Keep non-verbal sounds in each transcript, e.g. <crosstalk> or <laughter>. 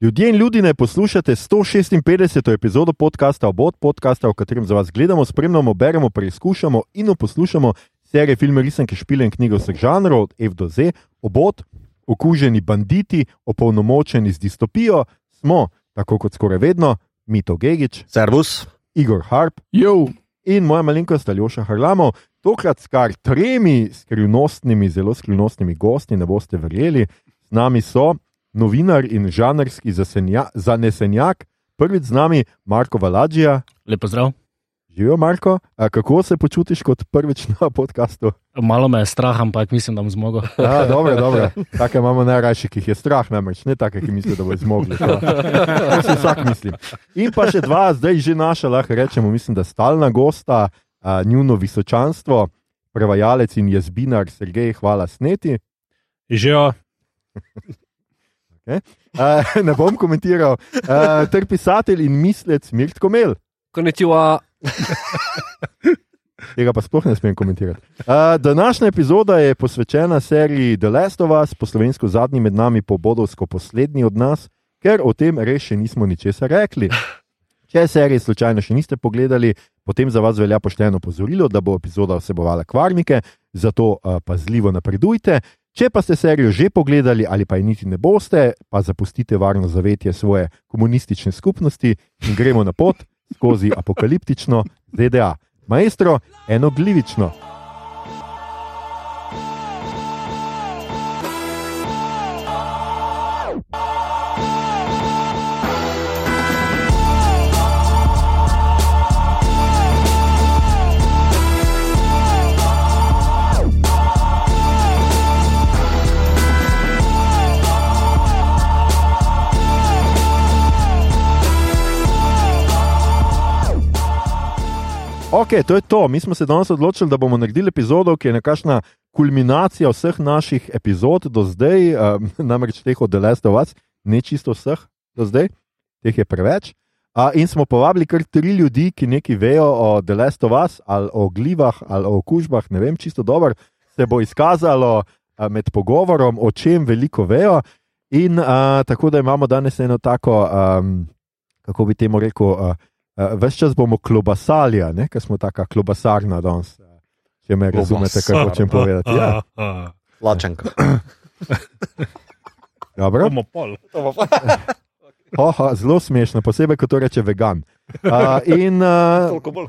Ljudje in ljudi ne poslušate 156. epizodo podcasta Obod, podcasta, v katerem za vas gledamo, spremljamo, beremo, preizkušamo in poslušamo serije filme, risanke, špile in knjige vseh žanrov, od F do Z, Obod, okuženi banditi, opolnomočeni z distopijo, smo, tako kot skoraj vedno, Mito Gigič, Servus. Igor Harp Jo, in moja malenkost Aljoša Harlamov. Tokrat s kar tremi skrivnostnimi, zelo skrivnostnimi gosti, ne boste verjeli. Z nami so novinar in žanrski zasenja, zanesenjak, prvič z nami Marko Valadžija. lepo zdrav. Živijo, Marko, A kako se počutiš kot prvič na podkastu? Malo me je strah, ampak mislim, da bom zmogel. <laughs> Ja, dobro, dobro. Take imamo najrajši, ki jih je strah, namreč ne take, ki mislijo, da bo zmogli. To, to si vsak misli. In pa še dva, zdaj že naša, lahko rečemo, mislim, da stalna gosta, a, njuno visočanstvo, prevajalec in jazbinar Sergej, hvala sneti. Živijo, A, <laughs> ne bom komentiral, a, ter pisatelj in mislec Mirt Komel. Konnichiwa. <laughs> Tega pa sploh ne smem komentirati. Uh, današnja epizoda je posvečena seriji The Last of Us, po slovensko zadnji med nami, po bodovsko poslednji od nas, ker o tem res še nismo ničesar rekli. Če serije slučajno še niste pogledali, potem za vas velja pošteno opozorilo, da bo epizoda vsebovala kvarnike, zato uh, pazljivo napredujte. Če pa ste serijo že pogledali ali pa je niti ne boste, pa zapustite varno zavetje svoje komunistične skupnosti in gremo na pot skozi apokaliptično ZDA. Maestro, enoglivično. Ok, to je to. Mi smo se danes odločili, da bomo naredili epizodo, ki je nekakšna kulminacija vseh naših epizod do zdaj, um, <laughs> namreč teh od Last of Us, ne čisto vseh do zdaj, teh je preveč. Uh, in smo povabili kar tri ljudi, ki nekaj vejo o Last of Us, ali o glivah, ali o okužbah, ne vem, čisto dobro. Se bo izkazalo uh, med pogovorom, o čem veliko vejo. In uh, tako da imamo danes eno tako, um, kako bi temu rekel. Uh, Uh, Ves čas bomo klobasali, ker smo tako klobasarna danes. uh, Če me razumete, kaj hočem povedati. Ja, Lačenka. dobro. bomo pol. Oha, <laughs> zelo smešno, posebej, ko to reče vegan. Uh, in uh, bolj.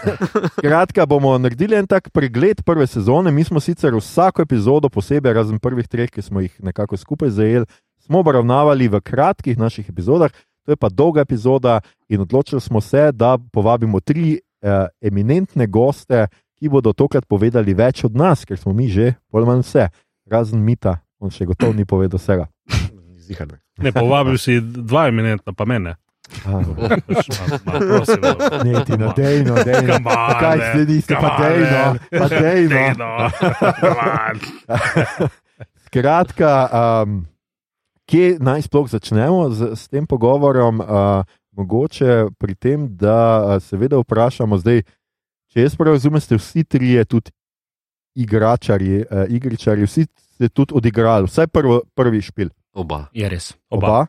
<laughs> kratka, bomo naredili en tak pregled prve sezone. Mi smo sicer vsako epizodo posebej, razen prvih treh, ki smo jih nekako skupaj zajeli, smo obravnavali v kratkih naših epizodah. To je pa dolga epizoda, in odločili smo se, da povabimo tri eh, eminentne goste, ki bodo tokrat povedali več od nas, ker smo mi že bolj ali manj vse, razen Mita, on še gotovo ni povedal vsega. <clears throat> Zihar. Ne, povabil si dva eminentna, pa mene. Ah. <laughs> Ne, ti na dejno, dejno. Come on, Kaj man. sledi, pa dejno, pa dejno. <laughs> <laughs> Skratka, um, kje naj sploh začnemo z, s tem pogovorom? Uh, mogoče pri tem, da uh, seveda vprašamo, zdaj, če jaz prav razumem, ste vsi trije tudi igračarji, uh, igričarji, vsi ste tudi odigrali, vsaj prvo, prvi špil. Oba. Je res. Oba? Oba?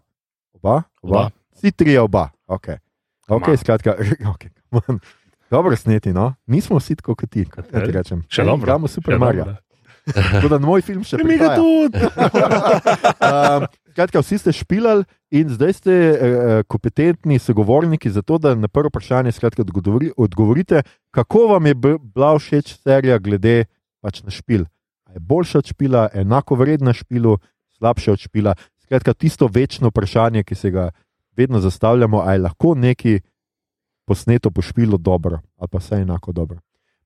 Oba? Oba. Vsi trije oba. Okay. <laughs> Come Okay, on. skratka, okay, on. Dobro sneti, no? nismo vsi tako kot ti, kot ti rečem. Še dobro. Imamo super. Tako da moj film še Mi ga tudi. <laughs> Um, Skratka, vsi ste špilali in zdaj ste uh, kompetentni sogovorniki za to, da na prvo vprašanje skratka, odgovori, odgovorite, kako vam je bila všeč serija glede pač na špil. A je boljša od špila, enako vredna špilu, slabša od špila. Skratka, tisto večno vprašanje, ki se ga vedno zastavljamo, ali je lahko neki posneto po špilu dobro ali pa vse enako dobro.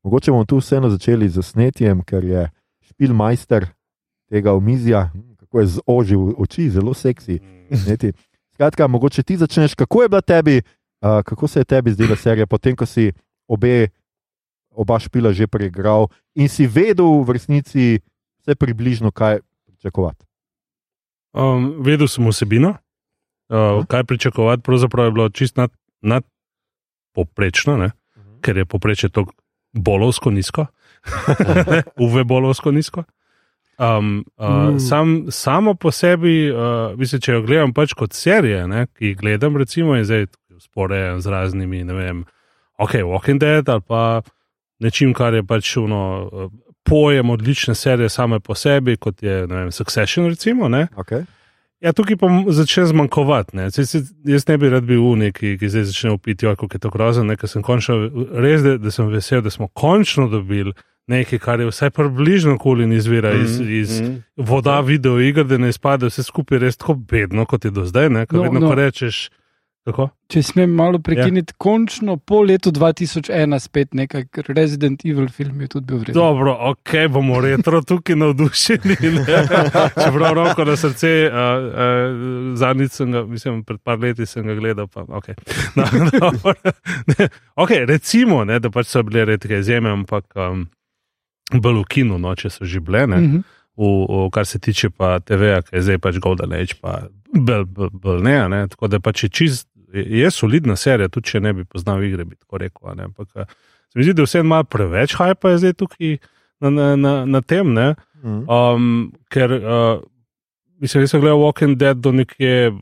Mogoče bomo tu vseeno začeli z snetjem, ker je špil majster tega omizja, kako je zožil oči, zelo seksi. Neti. Skratka, mogoče ti začneš, kako je bila tebi, uh, kako se je tebi zdela serija, potem ko si obe, oba špila že preigral in si vedel v resnici vse približno, kaj pričakovati. Um, vedel sem vsebino, uh, kaj pričakovati, pravzaprav je bilo čist nad, nad poprečno, ne? ker je poprečje tako bolovsko nizko, <laughs> <laughs> uve bolovsko nizko. Um, uh, Mm. sam, samo po sebi, uh, mislim, če jo gledam pač kot serije, ne, ki jih gledam, recimo, in zdaj sporejam z raznimi, ne vem, ok, Walking Dead ali pa nečim, kar je pač uno, uh, pojem odlične serije same po sebi, kot je vem, Succession, recimo. Ne. Okay. Ja, tukaj pa začne zmanjkovati. ne. Se- Jaz ne bi rad bil unik, ki, ki zdaj začne upiti, kako je to grozno. ker sem končno, res, da, da sem vesel, da smo končno dobili nekaj, kar je vsaj približno koli izvira iz, Mhm, iz mhm. voda video iger, da ne izpade vse skupaj res tako bedno, kot je do zdaj. Ne? Ko No, vedno, no. ko rečeš, kako? Če smem malo prekiniti, ja. končno po letu 2001 spet nekaj, ker Resident Evil film je tudi bil vreden. Dobro, ok, bomo retro tukaj navdušeni. ne. <laughs> Čeprav roko na srce, uh, uh, zadnjič sem ga, mislim, pred par leti sem ga gledal. Pa, okay. <laughs> no, dobro. ne, okay, recimo, ne, da pač so bile redke izjeme, ampak um, bolj v kinu, no, če so že bile. Ne. Mhm. v, v, kar se tiče pa TV-ja, ki je zdaj pač Golden Age, pa bolj bel, bel ne, a ne. Tako da pač je čist, je solidna serija, tudi če ne bi poznal igre, bi tako rekel. a Ne. Ampak se mi zdi, da vse malo preveč hajpa je zdaj tukaj na, na, na, na tem, ne. Mm. Um, ker uh, mislim, da sem gledal Walking Dead do nekje.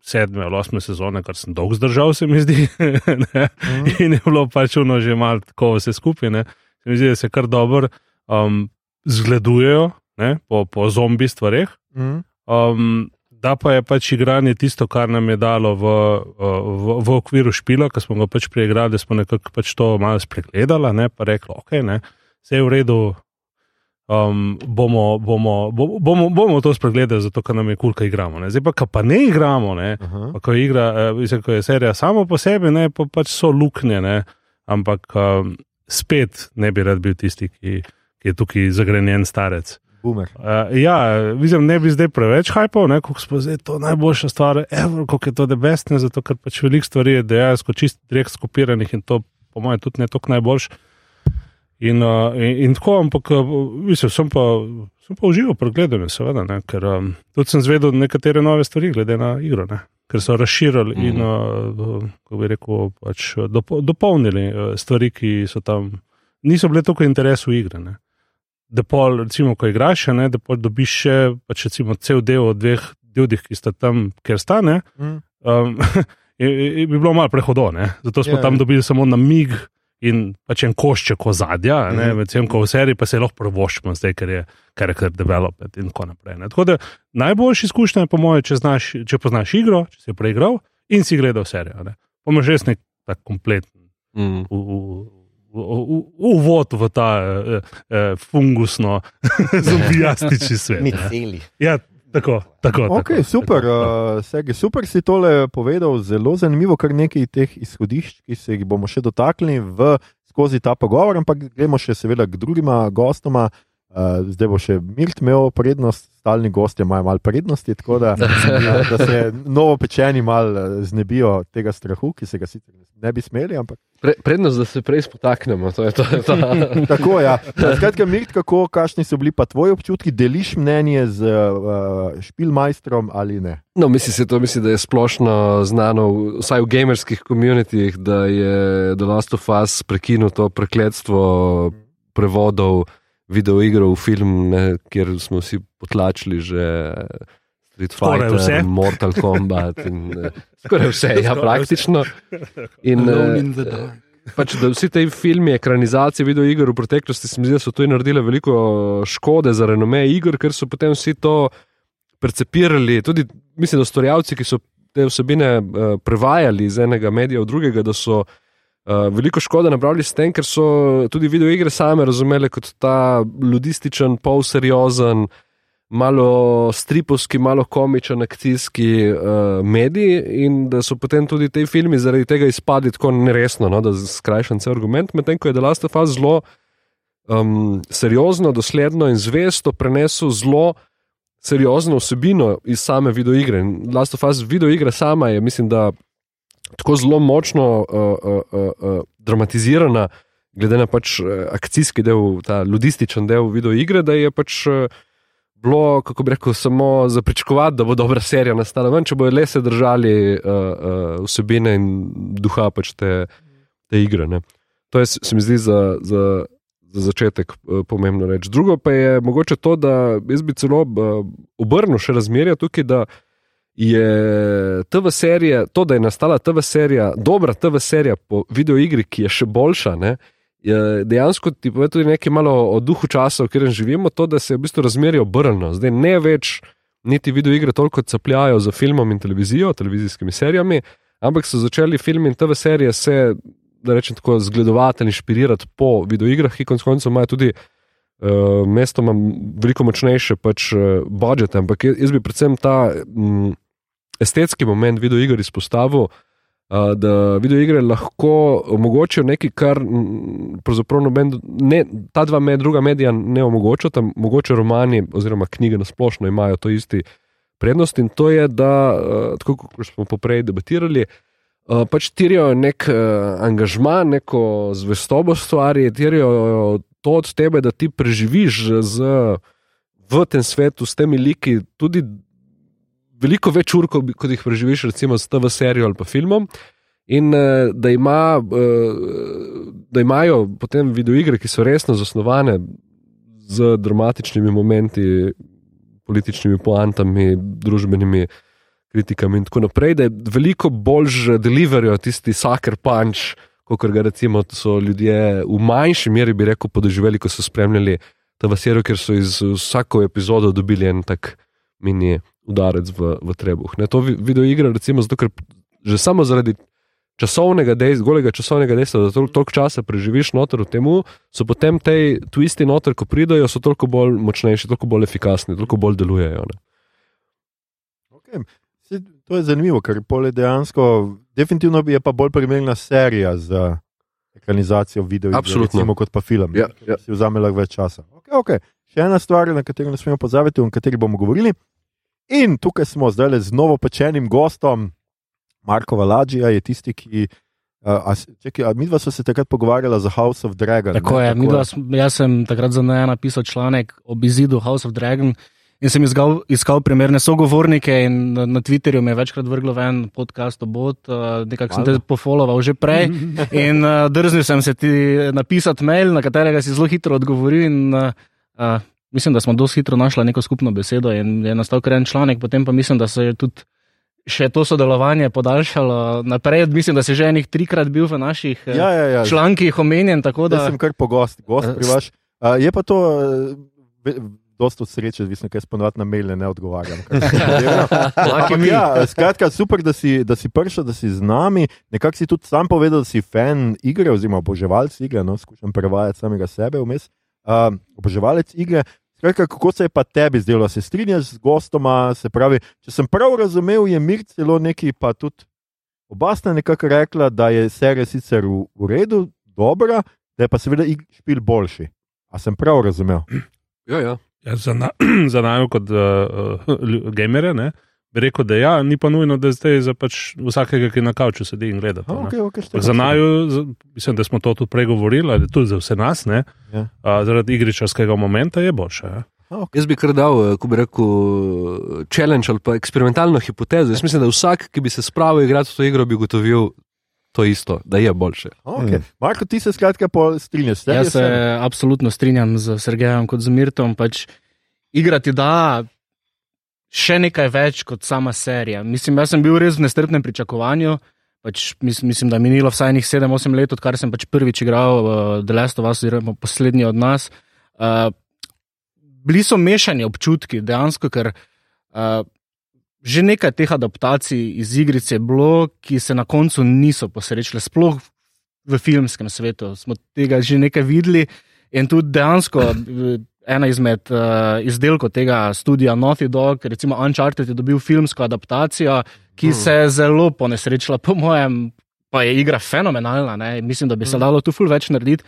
Sedme ali osme sezone, kar sem dolgo zdržal, se mi zdi. <laughs> Mhm. In je bilo pač uno že malo tako vse skupaj. ne. Se mi zdi, da se kar dobro um, zgledujejo ne, po, po zombi stvareh. Mm. Um, da pa je pač igranje tisto, kar nam je dalo v, v, v okviru špila, ki smo ga pač preigrali, smo nekako pač to malo spregledali, ne, pa rekli, ok, ne, vse je v redu. Um, bomo, bomo, bomo, bomo, to spregledali, zato ker nam je kul, kaj igramo. Ne. Zdaj pa, pa ne igramo, ne, Aha. Pa ko je, igra, eh, ko je serija samo po sebi, ne, pa pač so luknje, ne, ampak um, spet ne bi rad bil tisti, ki, ki je tukaj zagrenjen starec. Boomer. Uh, ja, vidim, ne bi zdaj preveč hajpal, kako smo zdaj to najboljša stvar, evo, kako je to debestne, zato ker pač veliko stvari je dejansko čist direkt skopiranih in to, po mojem, tudi ne toliko najboljš. In, uh, in, in tako, ampak uh, mislim, sem pa, sem pa užival pri gledanju, seveda, ne, ker um, tudi sem zvedel nekatere nove stvari glede na igro, ne, ker so razširili mm. in, uh, kako bi rekel, pač dopo, dopolnili stvari, ki so tam, niso bile toliko interesu igre. Ne. Da pol, recimo, ko igraš, ne, da pol dobiš še pač recimo, cel del od dveh ljudih, ki sta tam, ker sta, ne, Mm. um, <laughs> je, je, bi bilo malo prehodo, ne. zato smo Ja, yeah. tam ja. dobili samo namig in pač en košček ozadja, Mhm. medtem ko v seriji pa se lahko prvoščimo, zdaj, ker je character development in tako naprej. Ne. Tako da najboljša izkušnja je, po mojem, če, znaš, če poznaš igro, če si jo preigral in si gledal serijo. Pomaž res nek tak kompleten Mm. v- v- uvod v ta eh, eh, fungusno <laughs> zombijastični <laughs> svet. Mi celi. Ja, tako, tako. Ok, tako, super, Tako, uh, Sergej, super si tole povedal, zelo zanimivo, kar nekaj teh izhodišč, ki se jih bomo še dotaknili v, skozi ta pogovor, ampak gremo še seveda k drugima gostoma. Uh, zdaj bo še Mirt imel prednost, stalni gostje imajo malo prednosti, tako da, <laughs> da se novo pečeni malo eh, znebijo tega strahu, ki se ga sicer ne bi smeli. Ampak, Pre, prednost, da se prej spotaknemo, to je to. Je to. <laughs> tako je. Ja. Skratka, Mirt, kako, kakšni so bili pa tvoji občutki, deliš mnenje z uh, špilmajstrom ali ne? No, mislim, se to, mislim, da je splošno znano, vsaj v gamerskih komunitih, da je The Last of Us prekinil to prekletstvo prevodov videoiger v film, ne, kjer smo vsi potlačili že Street Skoraj Fighter, vse. Mortal Kombat. In, eh, skoraj vse, ja, Skoraj praktično. In, Alone in the dark. pač, da vsi ti filmi, ekranizacije videoiger v preteklosti, se mi zdi, da so to naredile veliko škode za renome iger, ker so potem vsi to percepirali, tudi mislim, da ustvarjalci, ki so te vsebine uh, prevajali iz enega medija v drugega, da so uh, veliko škode napravili s tem, ker so tudi videoigre same razumele kot ta ludističen, polseriozen. Malo stripovski, malo komičen, akcijski uh, medij, in da so potem tudi ti filmi zaradi tega izpadli tako neresno, no, da skrajšam cel argument. Medtem ko je The Last of Us zelo um, seriozno, dosledno in zvesto prenesel zelo seriozno vsebino iz same videoigre. In Last of Us videoigra sama je, mislim, da tako zelo močno uh, uh, uh, uh, dramatizirana, glede na pač uh, akcijski del, ta ludističen del videoigre, da je pač. Uh, Bilo, kako bi rekel, samo za pričakovati, da bo dobra serija nastala, ven, če bodo le se držali uh, uh, vsebine in duha pač te, te igre. Ne. To je, se mi zdi, za, za, za začetek eh, pomembno reči. Drugo pa je mogoče to, da jaz bi celo eh, obrnil še razmerja tukaj, da je TV serija, to, da je nastala TV serija, dobra TV serija po videoigri, ki je še boljša. Ne, je dejansko ti pove tudi nekaj malo o duhu časa, v katerem živimo, to, da se je v bistvu razmerje obrnilo. Zdaj ne več niti videoigre toliko capljajo za filmom in televizijo, televizijskimi serijami, ampak so začeli film in TV serije se, da rečem tako, zgledovati in inšpirati po videoigrah, ki konec koncev imajo tudi. Uh, mesto ima veliko močnejše pač, uh, budžete, ampak jaz bi predvsem ta um, estetski moment videoiger izpostavil, uh, da videoigre lahko omogočijo nekaj, kar noben, ne, ta dva med, druga medija ne omogočata, mogoče romani oziroma knjige na splošno imajo to isti prednost in to je, da, tako kot smo poprej debatirali, pač tirijo nek angažma, neko zvestobo stvari, tirijo to od tebe, da ti preživiš z, v tem svetu s temi liki tudi veliko več ur, kot jih preživiš, recimo s TV serijo ali pa filmom. In uh, da, ima, uh, da imajo potem videoigre, ki so resno zasnovane z dramatičnimi momenti, političnimi poantami, družbenimi kritikami in tako naprej, da je veliko bolj deliverijo tisti sucker punch, kot ga recimo so ljudje v manjši meri, bi rekel, podoživeli, ko so spremljali ta serijo, ker so iz vsako epizodo dobili en tak mini udarec v, v trebuh. Ne, to video igre, recimo, zato, ker že samo zaradi časovnega dejstva, golega časovnega dejstva, da toliko tol časa preživiš noter v tem, so potem te twisti noter, ko pridajo, so toliko bolj močnejši, toliko bolj efikasni, toliko bolj delujejo. Okay. To je zanimivo, ker je dejansko, definitivno je pa bolj primerna serija za ekranizacijo videa, recimo, kot pa film, ja, ki ja. si vzame več časa. Okay, okay. Še ena stvar, na katero ne smemo pozabiti, o kateri bomo govorili. In tukaj smo zdaj z novo pečenim gostom, Marko Valađija, je tisti, ki. Uh, čekaj, mi dva smo se takrat pogovarjali za House of Dragon. Tako ne? je, Tako je. jaz sem takrat za NEA napisal članek o izidu House of Dragon in sem iskal, iskal primerne sogovornike. Na, na Twitterju me je večkrat vrglo ven podcast o bot, uh, nekako sem te pofoloval že prej. <laughs> in uh, drznil sem se ti napisati mail, na katerega si zelo hitro odgovoril. In, uh, mislim, da smo dosti hitro našli neko skupno besedo in je nastal kar en članek, potem pa mislim, da se je tudi še to sodelovanje podaljšalo naprej. Mislim, da si že enih trikrat bil v naših ja, ja, ja. člankih omenjen. Da... Jaz sem kar pogost, gost pri vas. Uh, je pa to. Uh, Dosto sreče, da se ponovadi na maile ne odgovarjam. <laughs> ja, skratka, super, da si, da si prišel, da si z nami. Nekako si tudi sam povedal, da si fan igre, oziroma oboževalec igre. No, skušam prevajati samega sebe vmes. Uh, oboževalec igre. Skratka, kako se je pa tebi zdelo, se strinjaš z gostoma? Pravi, če sem prav razumel, je mir celo neki, pa tudi oba sta nekako rekla, da je serija sicer v, v redu, dobra, da je pa seveda špil boljši. A sem prav razumel? Ja, ja. ja za, na, <clears throat> za nami, kot uh, uh, gamere, ne? Bi rekel, da ja, ni pa nujno, da zdaj za pač vsakega, ki na kavču sedi in gleda. To, okay, okay, za naju, mislim, da smo to tudi pregovorili, ali tudi za vse nas, ja. a, zaradi igričarskega momenta je boljše. Ja. Okay. Jaz bi kar dal, eh, ko bi rekel, challenge ali pa eksperimentalno hipotezo. Jaz mislim, da vsak, ki bi se spravil igrati v to igro, bi gotovil to isto, da je boljše. Okay. Mm. Marko, ti se skratka strinjaš? Jaz se sem... absolutno strinjam z Sergejem kot z Mirtom. Pač igrati da, še nekaj več kot sama serija. Mislim, jaz sem bil res v nestrpnem pričakovanju. Pač, mislim, mislim, da je minilo vsaj 7-8 let, odkar sem pač prvič igral v uh, The Last of Us, oziroma poslednji od nas. Uh, bili so mešani občutki, dejansko, ker uh, že nekaj teh adaptacij iz igrice je bilo, ki se na koncu niso posrečile, sploh v filmskem svetu. Smo tega že nekaj videli in tudi dejansko ena izmed uh, izdelkov tega studia Naughty Dog, recimo Uncharted, je dobil filmsko adaptacijo, ki hmm. se je zelo ponesrečila, po mojem, pa je igra fenomenalna. Ne? Mislim, da bi se hmm. dalo tu ful več narediti.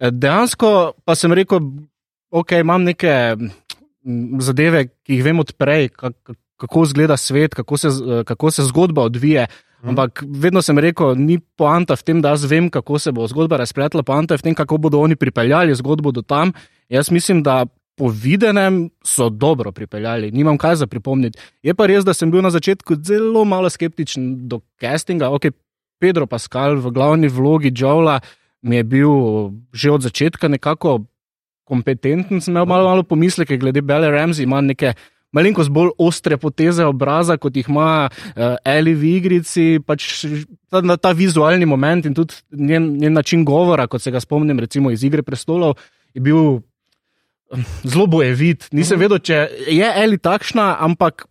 Eh, dejansko pa sem rekel, ok, imam neke mm, zadeve, ki jih vem odprej, kako izgleda svet, kako se, eh, kako se zgodba odvija. Mhm. Ampak vedno sem rekel, ni poanta v tem, da jaz vem, kako se bo zgodba razpletla, poanta je v tem, kako bodo oni pripeljali zgodbo do tam. Jaz mislim, da po videnem so dobro pripeljali, nimam kaj za pripomniti. Je pa res, da sem bil na začetku zelo malo skeptičen do castinga. Ok, Pedro Pascal v glavni vlogi Džovla mi je bil že od začetka nekako kompetenten, sem imel malo, malo pomisleke glede Bele Ramsey, ima neke malenkost bolj ostre poteze obraza, kot jih ima uh, Eli v igrici, pač ta, ta vizualni moment in tudi njen, njen način govora, kot se ga spomnim recimo iz Igre prestolov, je bil zelo bojevit. Nisem uh -huh. vedel, če je Eli takšna, ampak.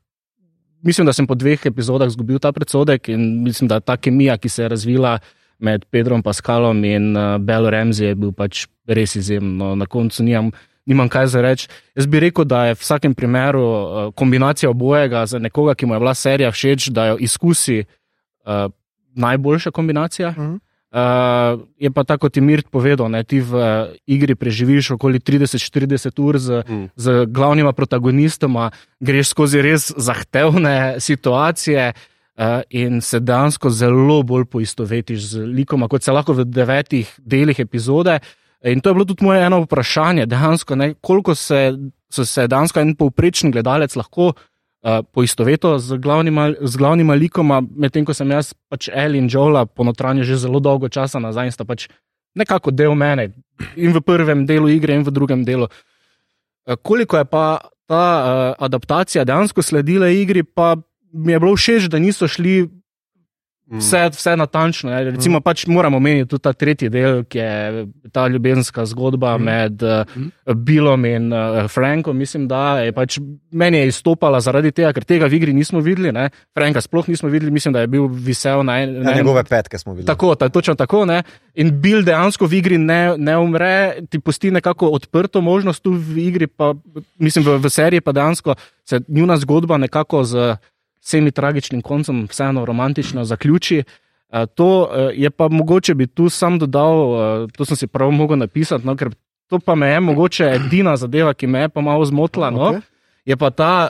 Mislim, da sem po dveh epizodah izgubil ta predsodek in mislim, da ta kemija, ki se je razvila med Pedrom Pascalom in uh, Belo Remzi, je bil pač res izjemno. Na koncu nimam, nimam kaj za reči. Jaz bi rekel, da je v vsakem primeru uh, kombinacija obojega za nekoga, ki mu je bila serija všeč, da jo izkusi uh, najboljša kombinacija. Uh -huh. Uh, je pa tako, kot je Mirt povedal, da ti v uh, igri preživiš okoli 30-40 ur z, mm. z glavnima protagonistoma, greš skozi res zahtevne situacije uh, in se dejansko zelo bolj poistovetiš z likoma, kot se lahko v devetih delih epizode. In to je bilo tudi moje eno vprašanje, dejansko, ne, koliko se, se dejansko en povprečen gledalec lahko uh, poistovetil z glavnima, z glavnima likoma, medtem ko sem jaz pač El in Jola ponotranjil že zelo dolgo časa nazaj in sta pač nekako del mene in v prvem delu igre in v drugem delu. Uh, koliko je pa ta uh, adaptacija dejansko sledila igri, pa mi je bilo všeč, da niso šli vse, vse natančno. Ne. Recimo, mm. pač moramo omeniti tudi ta tretji del, ki je ta ljubezenska zgodba mm. med uh, Billom in uh, Frankom. Mislim, da je pač meni je izstopala zaradi tega, ker tega v igri nismo videli. Ne. Franka sploh nismo videli, mislim, da je bil visel na enem. Na njegove petke smo videli. Tako, ta, točno tako. Ne. In Bill dejansko v igri ne, ne umre, ti pusti nekako odprto možnost tu v igri, pa mislim, v, v seriji pa dejansko se njuna zgodba nekako z semi tragičnim koncem, vseeno romantično zaključi. Uh, to uh, je pa mogoče bi tu sam dodal, uh, to sem si prav mogel napisati, no, ker to pa me je mogoče edina zadeva, ki me je pa malo zmotila. No, okay. Je pa ta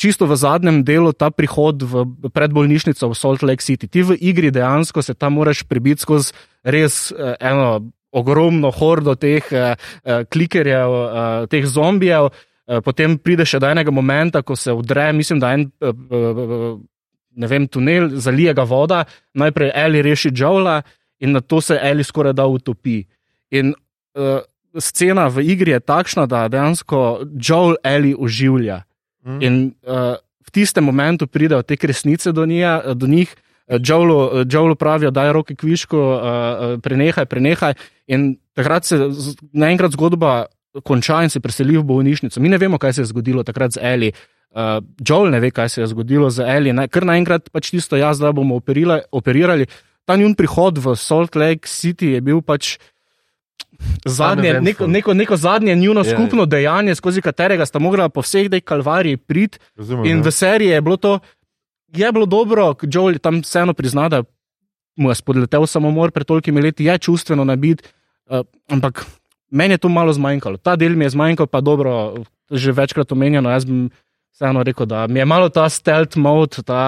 čisto v zadnjem delu ta prihod v predbolnišnico v Salt Lake City. Ti v igri dejansko se tam moraš prebiti skozi res eno ogromno hordo teh uh, klikerjev, uh, teh zombijev. Eh, potem pride še do enega momenta, ko se vdre, mislim, da en eh, eh, ne vem, tunel, zalije ga voda, najprej Eli reši Džavla in na to se Eli skoraj da utopi. In uh, scena v igri je takšna, da dejansko Džavl Eli oživlja. Mm. In uh, v tistem momentu pridejo te resnice do, nija, do njih. Džavlu pravijo, da je roke kviško, uh, prenehaj, prenehaj. In takrat se naenkrat zgodba konča in se preseli v bolnišnico. Mi ne vemo, kaj se je zgodilo takrat z Eli. Uh, Joel ne ve, kaj se je zgodilo z Eli. Na, kar naenkrat pač tisto jaz, da bomo operila, operirali. Ta njun prihod v Salt Lake City je bil pač zadnje, neko, neko, neko zadnje njuno yeah. Ja. skupno dejanje, skozi katerega sta mogla po vseh tej kalvariji priti. In ja. v seriji je bilo to, je bilo dobro, Joel tam vseeno prizna, da mu je spodletel samomor pred tolkimi leti, je čustveno nabit. Uh, ampak meni je to malo zmanjkalo. Ta del mi je zmanjkal, pa dobro, že večkrat omenjeno. Jaz bi vseeno rekel, da mi je malo ta stealth mode, ta,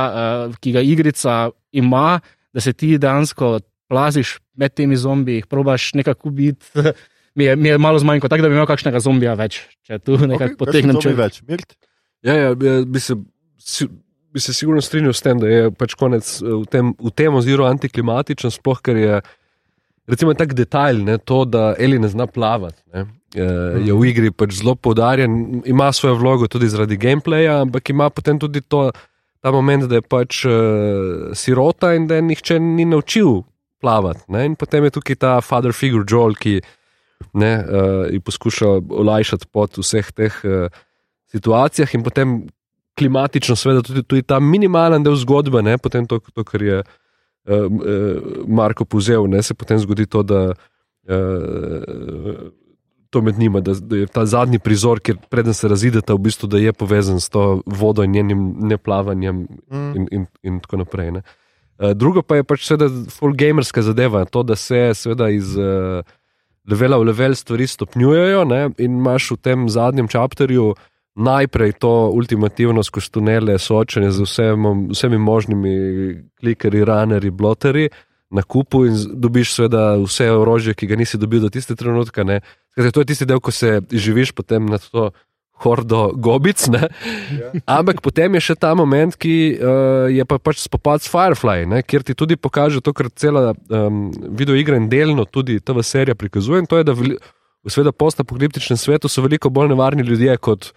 uh, ki ga igrica ima, da se ti dejansko plaziš med temi zombiji, probaš nekako biti. <laughs> Mi je, mi je malo zmanjkalo, tako da bi imel kakšnega zombija več, če tu nekaj okay, potegnem. Če več, mirt. Ja, ja, bi se. Si, Bi se sigurno strinjal s tem, da je pač konec eh, v tem, v tem oziroma antiklimatičen, sploh ker je uh, recimo tako detajl, ne, to, da Eli ne zna plavati. Ne, je v igri pač zelo poudarjen, ima svojo vlogo tudi zaradi gameplaya, ampak ima potem tudi to, ta moment, da je pač uh, sirota in da je nihče ni naučil plavati. Ne, in potem je tukaj ta father figure Joel, ki ne, uh, poskuša olajšati pot v vseh teh uh, situacijah, in potem klimatično, seveda, tudi, tudi ta minimalen del zgodbe, ne, potem to, to kar je. Uh, Marko povzel, ne, se potem zgodi to, da uh, to med njima, da, da je ta zadnji prizor, kjer preden se razidete, v bistvu da je povezan s to vodo in njenim neplavanjem mm. in, in, in tako naprej. Ne. Uh, drugo pa je pač seveda full gamerska zadeva, to, da se seveda iz uh, levela v level stvari stopnjujejo ne, in imaš v tem zadnjem čapterju uh, najprej to ultimativno skozi tunele, soočanje z vsem, vsemi možnimi klikerji, runnerji, bloterji na kupu in dobiš seveda vse orožje, ki ga nisi dobil do tiste trenutka. Skaj, to je tisti del, ko se živiš potem na to hordo gobic. Ne? Ampak potem je še ta moment, ki uh, je pa pač spopad s Firefly, ne? kjer ti tudi pokaže to, kar cela um, videoigra in delno tudi ta serija prikazuje. In to je, da v, v sveda postapokaliptičnem svetu so veliko bolj nevarni ljudje kot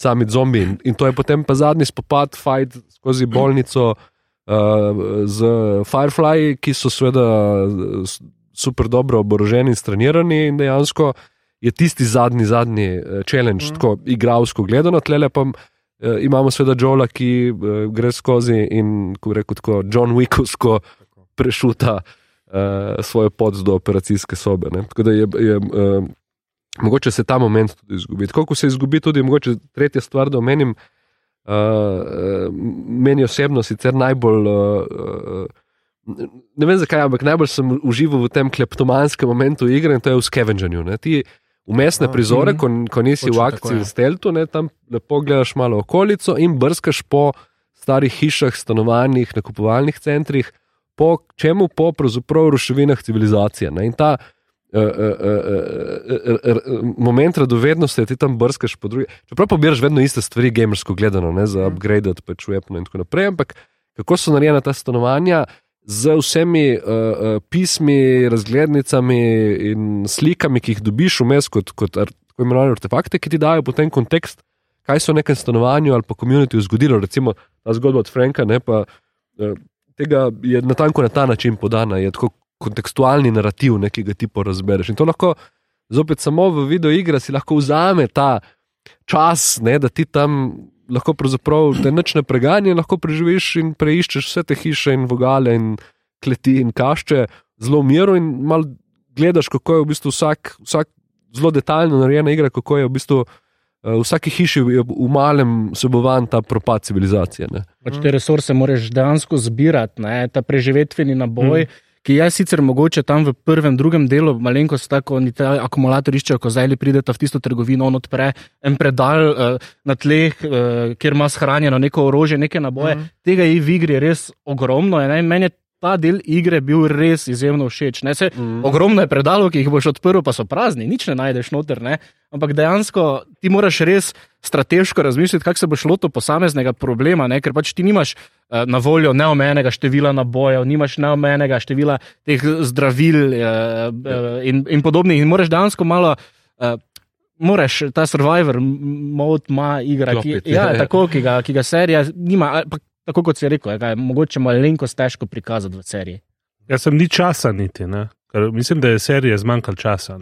sami zombi. In, in to je potem pa zadnji spopad, fight skozi bolnico. Uh, z Firefly, ki so seveda super dobro oboroženi in stranirani, in dejansko je tisti zadnji, zadnji uh, challenge, mm. tako igralsko gledano, tle pa uh, imamo seveda Joela, ki uh, gre skozi in, ko reko, tako John Wickovsko prešuta uh, svojo pot do operacijske sobe. Ne? Tako da je. je uh, Mogoče se ta moment tudi izgubi. Tako kot se izgubi tudi, mogoče tretja stvar, da omenim, uh, meni osebno sicer najbolj. Uh, ne vem zakaj, ampak najbolj sem užival v tem kleptomanskem momentu igre in to je v skevenžanju. Ti umestne A, prizore, mm, ko, ko nisi v akciji v steltu, ne, tam lepo gledaš malo okolico in brskaš po starih hišah, stanovanjih, nakupovalnih centrih, po čemu po pravzaprav ruševinah civilizacije. Ne, in ta Uh, uh, uh, uh, moment radovednosti, ti tam brskaš po drugi. Čeprav pobiraš vedno iste stvari, gamersko gledano, ne, za upgrade, pač webno in tako naprej. Ampak kako so narejena ta stanovanja z vsemi uh, uh, pismi, razglednicami in slikami, ki jih dobiš vmes kot, kot tako imenovane artefakte, ki ti dajo potem kontekst, kaj se v nekem stanovanju ali pa komunitiju zgodilo. Recimo ta zgodba od Franka, ne, pa, uh, tega je natanko na ta način podana kontekstualni narativ, ne, ki ga ti porazbereš. In to lahko zopet samo v video igri si lahko vzame ta čas, ne, da ti tam lahko te noč ne preganja, lahko preživiš in preiščeš vse te hiše in vogale in kleti in kašče zelo miro in mal gledaš, kako je v bistvu vsak, vsak zelo detaljno narejena igra, kako je v bistvu. V vsaki hiši je v malem vsebovan ta propad civilizacije. Pač te resurse moraš dejansko zbirati, ne? ta preživetveni naboj. Hmm ki je sicer mogoče tam v prvem, drugem delu, malenkost tako, oni te akumulatorji iščejo, ko zdaj pridete v tisto trgovino, on odpre en predal uh, na tleh, uh, kjer ima shranjeno neko orožje, neke naboje. Mm. Tega je v igri res ogromno. Meni je ta del igre bil res izjemno všeč. Se, mm. Ogromno je predalov, ki jih boš odprl, pa so prazni, nič ne najdeš noter. Ne? Ampak dejansko ti moraš res strateško razmisliti, kako se boš lotil posameznega problema, ne? ker pač ti nimaš uh, na voljo neomejenega števila nabojev, nimaš neomejenega števila teh zdravil uh, uh, in, in podobnih. In moraš dejansko malo. Uh, Moraš ta survivor, mod ima igra, ki, ja, tako, ki, ga, ki ga serija nima tako kot si rekel, je mogoče malenkost težko prikazati v seriji. Jaz sem ni časa niti, Ker mislim, da je serija zmanjkalo časa.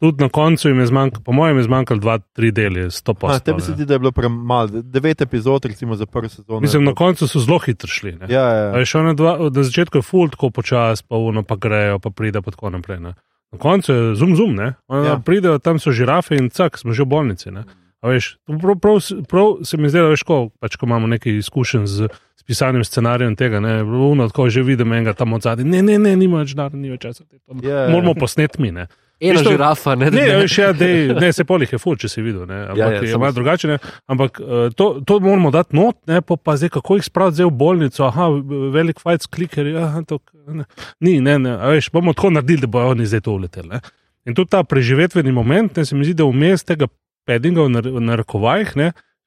Tudi na koncu jim je zmanjkalo, po mojem, je zmanjkalo dva, tri deli, sto pa. Tebi se zdi, da je bilo premalo, devet epizod, recimo za prvo sezono. Mislim, na koncu so zelo hitro šli. Ja, ja. ja. Dva, na začetku je full tako počas, pa uno pa grejo, pa pride pa tako naprej. Ne? Na koncu je zum zum, ne? Ja. Pridejo tam so žirafe in cak, smo že v bolnici. Ne? Veš, prav, prav, prav se mi zdi, da veš, ko, pač, ko imamo nekaj izkušenj z, z pisanjem scenarijev tega, ne, runo, tako že vidim enega tam od zadaj. Ne, ne, ne, nima več denarja, ni več časa. Yeah, ja, ja. Moramo posneti mi. Ne. Eno žirafa, ne, ne, ne, veš, ja, dej, ne, se polih je ful, če si videl, ne, ampak ja, ja, je malo drugače. Ne, ampak uh, to, to moramo dati not, ne, pa, pa zdaj, kako jih spraviti v bolnico, aha, velik fajc kliker, aha, to, ne, ni, ne, ne, veš, bomo tako naredili, da bojo oni zdaj to uleteli. In tudi ta preživetveni moment, ne, se mi zdi, da vmes tega paddinga v narekovajih,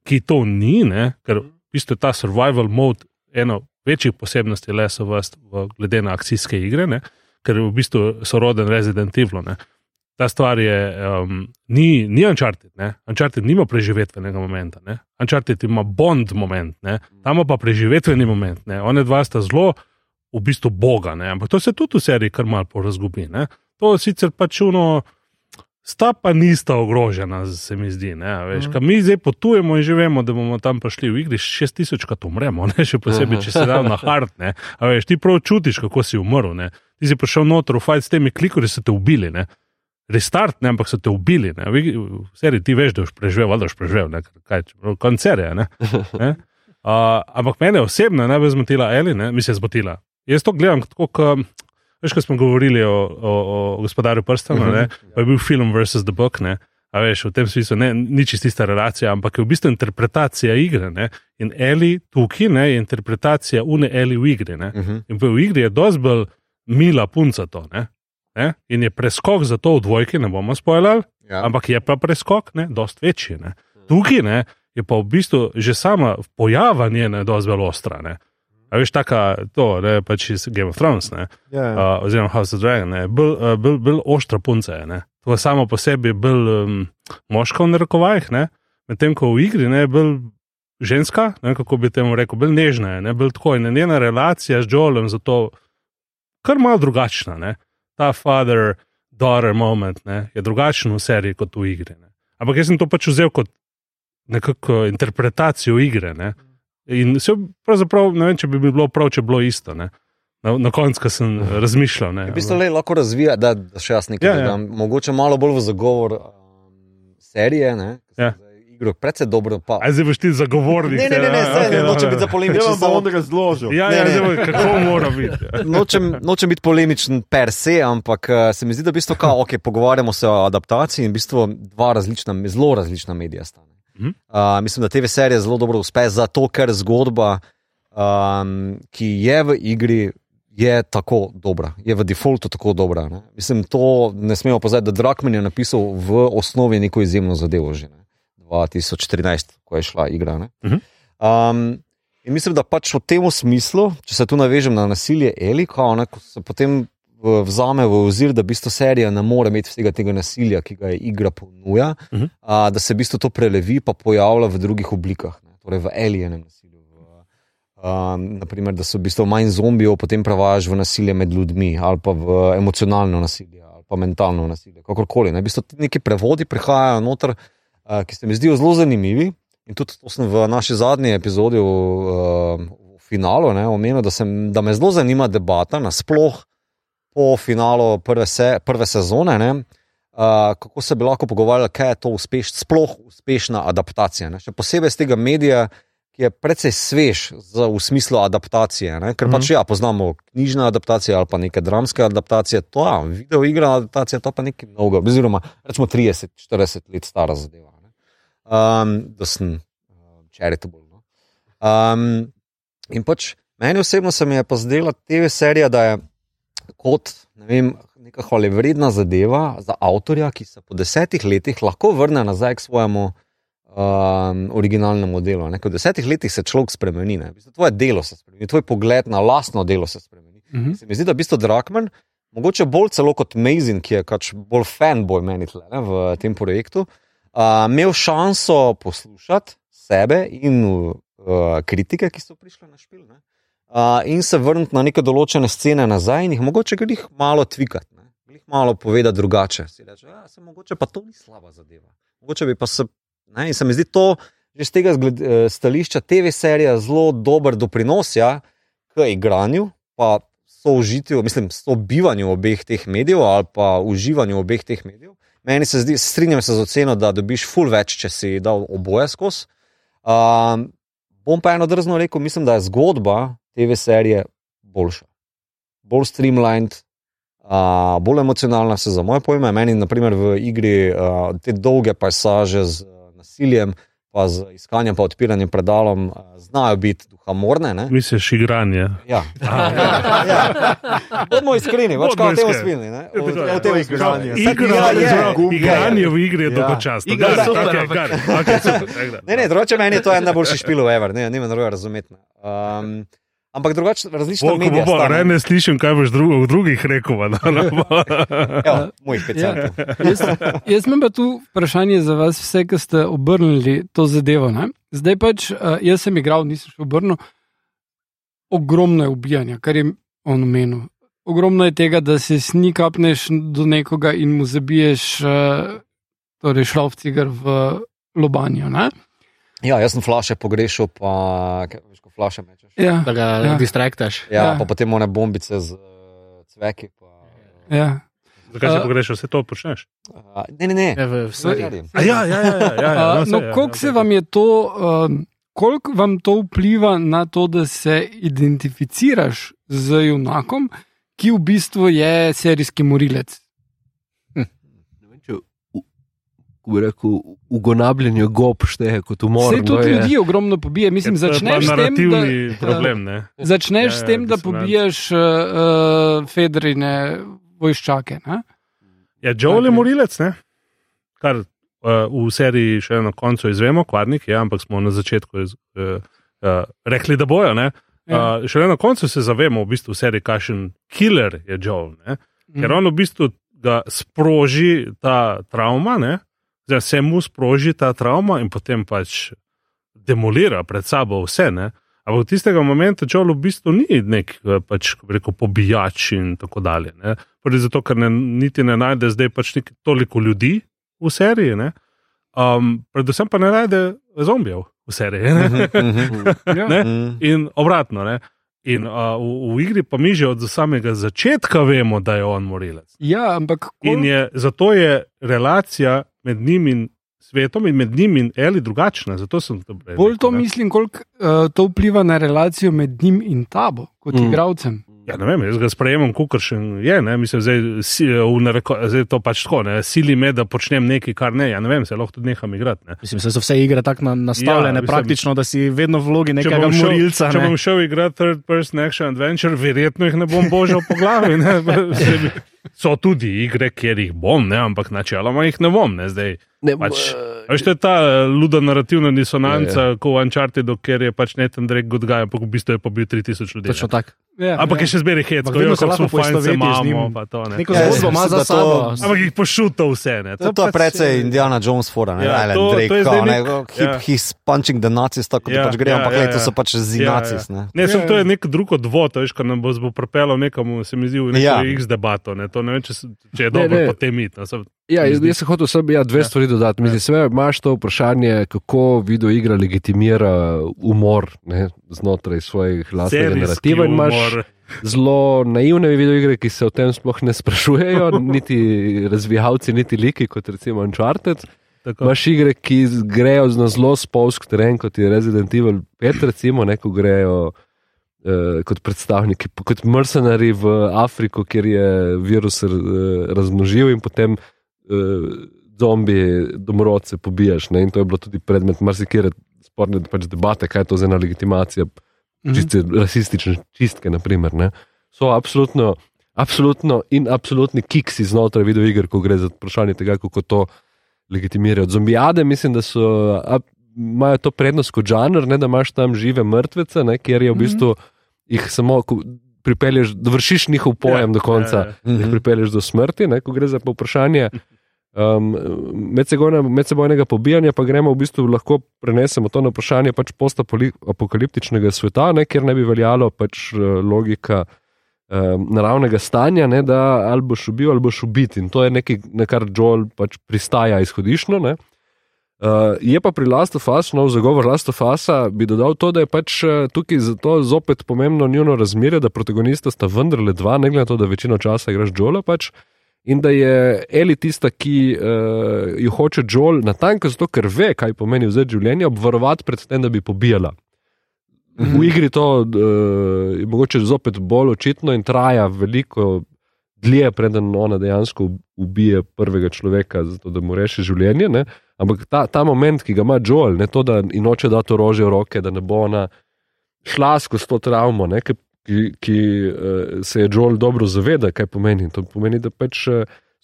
ki to ni, ne? ker v bistvu ta survival mode eno večjih posebnosti le so vas, v, glede na akcijske igre, ne? ker v bistvu so roden Resident Evil. Ne? Ta stvar je, um, ni, ni Uncharted, ne? Uncharted nima preživetvenega momenta, ne? Uncharted ima bond moment, ne? tam pa preživetveni moment, ne? one dva sta zelo v bistvu boga, ne? ampak to se tudi v seriji kar malo porazgubi. Ne? To sicer pač uno sta pa nista ogrožena, se mi zdi. Veš, mm. Mi zdaj potujemo in že vemo, da bomo tam prišli v igri, šest tisoč, kad umremo, ne? še posebej, če se da na hard. Veš, ti prav čutiš, kako si umrl. Ne? Ti si prišel noter fajn s temi klikori, so te ubili. Ne? Restart, ne, ampak so te ubili. V seriji ti veš, da boš preživel, da boš preživel, kaj če koncerje. Uh, ampak mene osebno najbolj zmotila Eli, ne, mi se je zmotila. Jaz to gledam kot Veš, ko smo govorili o, o, o gospodarju prstov, uh -huh. pa je bil film versus the book. Ne? A veš, v tem smislu ne, ni čisto ista relacija, ampak je v bistvu interpretacija igre. Ne? In Eli tukaj ne, je interpretacija une Eli v igri. Uh -huh. In v igri je bolj mila punca to. Ne? Ne? In je preskok za to v dvojki, ne bomo spoilali, ja. ampak je pa preskok, ne, dosti večji. Ne? Tukaj ne, je pa v bistvu že sama pojava njena dosti zelo ostra. Ne. A veš, taka, to, ne, pač iz Game of Thrones, ne, Ja, uh, oziroma House of Dragon, bolj, uh, bolj, bolj ostra punca je. Ne. To je samo po sebi bolj um, moška v narekovajih, medtem ko v igri ne, bolj ženska, ne, kako bi temu rekel, bolj nežna je, ne, bolj tako in njena relacija z Joelom zato kar malo drugačna. Ne. Ta father-daughter moment ne, je drugačen v seriji kot v igri. Ne. Ampak jaz sem to pač vzel kot nekako interpretacijo igre. Ne. In se pravzaprav ne vem, če bi bilo prav, če bi bilo isto. Ne. Na, na koncu ko sem razmišljal. Ne, V bistvu le, lahko razvija, da, da še jaz nekaj Ja, ja. dodam. Mogoče malo bolj v zagovor um, serije. Ne, ki Ja. Igro precej dobro. Pa, Aj zdaj boš ti zagovornik. ne, ne, ne, ne, ja, saj, okej, ne, nočem biti za Ja, polemičen. vam pa samo- razložil. Ja, Ne, ja, ne. zdaj, kako mora biti. Ja. <laughs> Nočem, nočem biti polemičen per se, ampak eh, se mi zdi, da v bistvu, kao, okay, pogovarjamo se o adaptaciji in v bistvu dva različna, zelo različna medija sta. Mhm. Uh, mislim, da TV serija zelo dobro uspe, zato ker zgodba, um, ki je v igri, je tako dobra, je v defaultu tako dobra. Ne? Mislim, to ne smemo pozabiti, da Drakman je napisal v osnovi neko izjemno zadevo že ne? 2014, ko je šla igra. ne. Mhm. Um, In mislim, da pač v tem smislu, če se tu navežem na nasilje Eli, kao, ne, ko se potem vzame v ozir, da v bistvu serija ne more imeti vsega tega nasilja, ki ga je igra ponuja, uh Mhm. -huh. a, da se v bistvu to prelevi pa pojavlja v drugih oblikah, ne, torej v alienem nasilju. V, um, naprimer, da se v bistvu manj zombijev potem prevajaš v nasilje med ljudmi ali pa v emocionalno nasilje ali pa mentalno nasilje, kakorkoli. Ne. V bistvu neki prevodi prihajajo noter, uh, ki se mi zdijo zelo zanimivi. In tudi to sem v naši zadnji epizodi, v, uh, v finalu, ne, omenil, da, sem, da me zelo zanima debata, nasploh po finalu prve, se, prve sezone, ne, uh, kako se bi lahko pogovarjali, kaj je to uspeš, sploh uspešna adaptacija. Ne. Še posebej z tega medija, ki je precej svež za, v smislu adaptacije. Ne, ker pač ja, poznamo knjižne adaptacije ali pa neke dramske adaptacije, to je ja, video igra adaptacija, to pa nekaj novega, oziroma rečemo 30-40 let stara zadeva. Ne. Um, da sem uh, charitable. No. Um, in pač meni osebno se mi je pa zdela TV serija, da je kot ne vem, neka hvalevredna zadeva za avtorja, ki se po desetih letih lahko vrne nazaj k svojemu um, originalnemu delu. Ne. Ker V desetih letih se človek spremeni, ne. V bistvu tvoje delo se spremeni, tvoj pogled na lastno delo se spremeni. Mhm. Se mi zdi, da v bistvu Drakman, mogoče bolj celo kot Mazin, ki je pač bolj fanboy meni tle, ne, v tem projektu, uh, imel šanso poslušati sebe in uh, kritike, ki so prišle na špil. Ne, uh, in se vrniti na neke določene scene nazaj in jih mogoče jih malo tvikati. ne, Jih malo povedati drugače. Si reče, ja, se mogoče pa to ni slaba zadeva. Mogoče bi pa se. Ne, in se mi zdi to, že z tega zgled, eh, stališča TV serija zelo dober doprinos ja, k igranju, pa soužitju, mislim, sobivanju obeh teh medijev ali pa uživanju obeh teh medijev. Meni se zdi, strinjam se z oceno, da dobiš ful več, če si dal oboje skozi. Um, bom pa eno drzno rekel, mislim, da je zgodba TV serije boljša. Bolj streamlined, uh, bolj emocionalna se za moje pojme. Meni, naprimer, v igri uh, te dolge pasaže z uh, nasiljem, pa z iskanjem, pa odpiranjem predalom, uh, znajo biti duhamorne. ne. Misliš igranje? Ja. ja. <laughs> Bodimo iskreni, pač Bodimo kaj o tem iskreni. spili. ne. O, o tem to igranje. igranje. Igra, je, oziroma igranje v igri je Ja. dolgočasno. Igra Gar, super, ampak- gar, okej, super. <laughs> Ne, ne, drugače meni je to en najboljši špil, ever, ne, ne, ne, razumeti. Um, ampak drugače ko medije. bo, bo, ne, ne. slišim, kaj boš dru, v drugih rekel. ne bo. <laughs> Evo, mojih pet Ja. <laughs> Jaz, jaz imam pa tu vprašanje za vas, vse, ki ste obrnili to zadevo. Ne? Zdaj pač, uh, jaz sem igral, nisem še obrnil. Ogromno je ubijanja, kar je on omenil. Ogromno je tega, da se snikapneš do nekoga in mu zabiješ, uh, torej šrauf cigar v lobanjo. Ne? Ja, jaz sem flaše pogrešal, pa veš, ko flaše mečeš. Ja, Da ga Ja. ja. distraktaš. Ja, Ja. pa potem one bombice z uh, cveki. Pa, ja. Zakaj si A- pogrešal, vse to počneš? uh, ne, ne, ne. Ja, v, v seriji. Seriji. A ja, ja, ja. ja, ja, Uh, no, saj, no, ja, koliko ja, se vam je to, um, koliko vam to vpliva na to, da se identificiraš z junakom, ki v bistvu je serijski morilec? Ne vem, če v- ko bi rekel, ugonabljanje gob šteje kot umor. Vse no, tudi je- ljudi ogromno pobije. Mislim, Je začneš s tem, da, problem, ne? začneš Ja, s tem, ja, da pobiješ uh, uh, Federine vojščake. Ne? Ja, Joel je Ok. morilec, ne? Kar uh, v seriji še na koncu izvemo, kvarnik je, ampak smo na začetku iz, uh, uh, rekli, da bojo. Ne? Ja. Uh, šele na koncu se zavemo, v bistvu, v seriji, kakšen killer je Joel. Ne? Ker Mhm. on v bistvu ga sproži ta travma, ne? Zdaj, se mu sproži ta travma in potem pač demolira pred sabo vse. Ne? Ampak v tistega momentu Joel v bistvu ni nek eh, pač, rekel, pobijač in tako dalje. ne. Prvi zato, ker ne, niti ne najde zdaj pač toliko ljudi v seriji, ne? um, predvsem pa ne najde zombijev v seriji. Ne? <laughs> Ja. Ne? In obratno. Ne? In uh, v, v igri pa mi že od samega začetka vemo, da je on morilec. ja, ampak In je, zato je relacija med njim in svetom in med njim in Eli drugačna. Zato sem to prej. bolj to ne. mislim, koliko uh, to vpliva na relacijo med njim in tabo, kot Mm. igravcem. Ja, ne vem, jaz ga sprejemam, kot še je. Ne? Mislim, zdaj, si, v nareko, zdaj to pač tako, ne? sili me, da počnem nekaj, kar ne. Ja, ne vem, se lahko tudi neham igrati. Ne? Mislim, da so vse igre tako na, nastavljene, Ja, mislim- praktično, da si vedno v vlogi nekega morilca. Če ne. bom šel igrati third person action adventure, verjetno jih ne bom božal po glavi. Ne? <laughs> Se mi- So tudi igre, kjer jih bom, ne? ampak načeloma jih ne bom. Ne? Zdaj, Ne, Pač- eh, Veš, to je ta eh, luda narativna disonanca, Ja, ja, ja. kot v Unchartedu, ker je pač Nathan Drake good guy, ampak v bistvu je pobil 3000 ljudi. Točno tako. Ja, Ampak ja. je še zmeraj hec, ko jo lahko poistovetiš z njim. pa to, ne. Neko Ja, zgodbo ima za to- sabo. Ampak jih pošuta vse. Ne. To, to je pač, precej eh, Indiana Jones fora, ne Ja, to- to je Drake, zdaj kao, ne, nek- hip, ja. he's punching the nazis, tako da Ja, pač gre, ja, ampak glej, to so pač zi Ja, nazis. ne. Ne, sem, to je nek drug odvod, veš, ko nam bo pripeljal nekam, se mi zdi, v neko ja. X debato. Ne. To ne vem, če, če je Ne, dobro ne. potem iti. no, se- Ja, mi jaz, jaz sem hotel samo ja, dve Ja. ja. stvari dodati. Mislim, sve, imaš to vprašanje, kako videoigra legitimira umor ne, znotraj svojih imaš humor. zelo naivne videoigre, ki se o tem sploh ne sprašujejo, <laughs> niti razvijalci, niti liki, kot recimo Uncharted. Tako. Imaš igre, ki grejo na zelo spolsk teren, kot je Resident Evil 5, recimo, ne, ko grejo eh, kot predstavniki, kot mercenari v Afriko, kjer je virus eh, razmnožil in potem eh, zombi, domorodce pobijaš. Ne, in to je bilo tudi predmet marsikere sporne pač debate, kaj je to za ena legitimacija Mhm. čiste rasistične čistke, naprimer, ne, so absolutno, absolutno in absolutni kiksi znotraj videoiger, ko gre za vprašanje tega, kako to legitimirajo. Zombijade, mislim, da so, imajo to prednost kot žanr, ne, da imaš tam žive mrtvece, ne, kjer je v bistvu jih samo pripelješ, da vršiš njihov pojem Ja, do konca, ja, ja. da jih Mhm. pripelješ do smrti, ne, ko gre za vprašanje. Um, medsebojne, medsebojnega pobijanja pa gremo v bistvu lahko prenesemo to na vprašanje pač postapokaliptičnega sveta, ne, kjer ne bi veljalo pač eh, logika um, naravnega stanja, ne, da ali boš ubil ali boš ubit. In to je nekaj, na kar Joel pač pristaja izhodiščno. Ne. Uh, je pa pri Last of Us, nov zagovor Last of Usa, bi dodal to, da je pač eh, tukaj zato zopet pomembno njuno razmerje, da protagonista sta vendarle dva, ne glede na to, da večino časa igraš Joela pač. In da je Eli tista, ki uh, jo hoče Joel natanko zato, ker ve, kaj pomeni vzeti življenje, obvarovati pred tem, da bi pobijala. V igri to uh, je mogoče zopet bolj očitno in traja veliko dlje, preden ona dejansko ubije prvega človeka, zato da mu reši življenje. Ne? Ampak ta, ta moment, ki ga ima Joel, ne to, da in hoče dati orožje v roke, da ne bo ona šla skozi to travmo, ne, ki, ki, ki uh, se je Joel dobro zaveda, kaj pomeni. To pomeni, da pač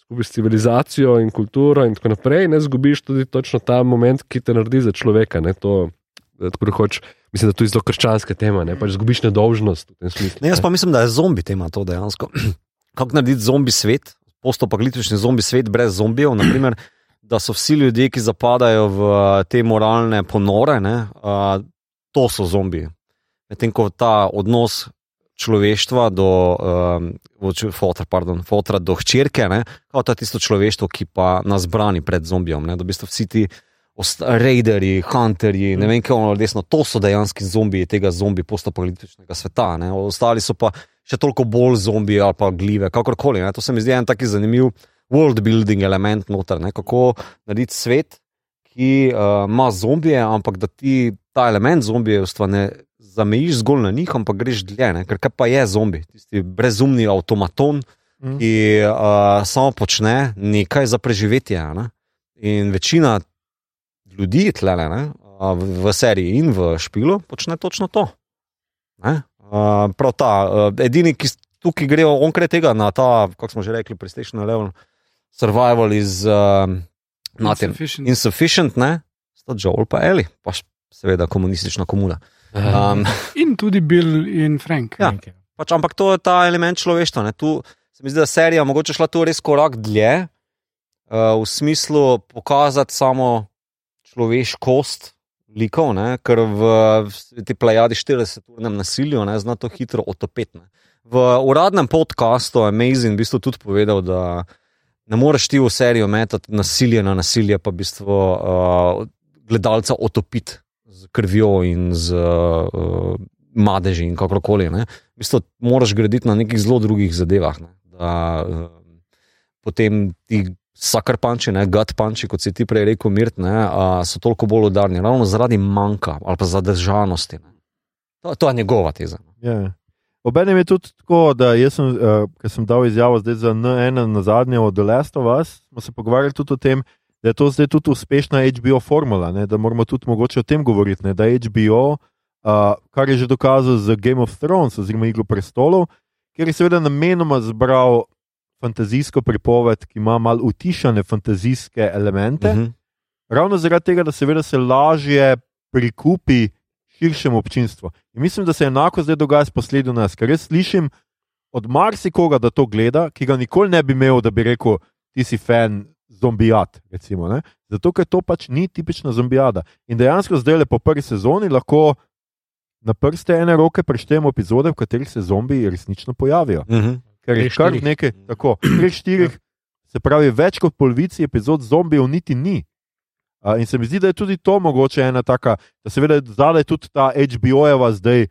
skupaj s civilizacijo in kulturo in tako naprej ne zgubiš tudi točno ta moment, ki te naredi za človeka. Ne, to, da tako rekoč, mislim, da to je zelo krščanska tema, ne pač zgubiš nedolžnost v tem smislu. Ne, jaz pa mislim, da je zombi tema to dejansko. Kako narediti zombi svet, postopakaliptični zombi svet brez zombijev, naprimer, da so vsi ljudje, ki zapadajo v te moralne ponore, ne, a, to so zombiji. Medtem ko ta odnos človeštva do, um, fotra, pardon, fotra do hčerke, ne, kao je tisto človeštvo, ki pa nas brani pred zombijem. Ne, da v bistvu vsi ti raiderji, hunterji, ne vem, kaj ono desno, to so dejansko zombiji tega zombi postopolitičnega sveta. Ne. Ostali so pa še toliko bolj zombiji ali pa gljive, kakorkoli. Ne. To se mi zdi en taki zanimiv world building element noter, ne. kako narediti svet, ki uh, ima zombije, ampak da ti ta element zombijevstva ne zamejiš zgolj na njih, ampak greš dlje. Ne. Ker kaj pa je zombi, tisti brezumni avtomaton, Mhm. ki uh, samo počne nekaj za preživetje. Ne. In večina ljudi tlele, ne, a, v, v seriji in v špilu počne točno to. Ne? A, Prav ta, a, edini, ki tukaj grejo onkraj tega na ta, kako smo že rekli, PlayStation Level Survival iz uh, Natin. Insufficient. Insufficient, ne, sta Joel pa Eli, pa seveda komunistična komuna. Um, <laughs> In tudi Bill in Frank. Ja. pač, ampak to je ta element človeštva. Ne. Tu se mi zdi, da je serija mogoče šla tu res korak dlje, uh, v smislu pokazati samo človeškost likov, ne, ker v, v tej plejadi 40-urnem nasilju ne, zna to hitro otopeti. V uradnem podkastu Amazing v bistvu tudi povedal, da ne moreš ti v serijo metati nasilje na nasilje, pa v bistvu uh, gledalca otopiti z krvjo in z uh, madeži in kakorkoli. ne. V bistvu moraš graditi na nekih zelo drugih zadevah. Ne. Da, uh, potem ti sakar panči, gut panči, kot si ti prej rekel, mirt, ne, uh, so toliko bolj udarni, ravno zaradi manjka ali pa zadržanosti. Ne. To, to je njegova teza. Ja. Obenem je tudi tako, da sem, uh, ker sem dal izjavo zdaj za N1 na zadnje od The Last of Us, smo se pogovarjali tudi o tem, da je to zdaj tudi uspešna HBO formula, ne, da moramo tudi mogoče o tem govoriti, ne, da HBO, uh, kar je že dokazal z Game of Thrones oziroma Iglo prestolov, ker je seveda namenoma zbral fantazijsko pripoved, ki ima malo utišane fantazijske elemente. Mhm. Ravno zaradi tega, da seveda se lažje prikupi širšemu občinstvu. In mislim, da se enako zdaj dogaja s poslednjo nas, ker jaz slišim od marsikoga, da to gleda, ki ga nikoli ne bi imel, da bi rekel, ti si fan zombijat. Recimo, ne? Zato, ker to pač ni tipična zombijada. In dejansko zdaj le po prvi sezoni lahko na prste ene roke preštejemo epizode, v katerih se zombiji resnično pojavijo. Mhm. Ker je kar nekaj, tako, treh, štirih, se pravi, več kot polovici epizod zombijev niti ni. Uh, in se mi zdi, da je tudi to mogoče ena taka, da seveda zadaj tudi ta HBO-jeva zdaj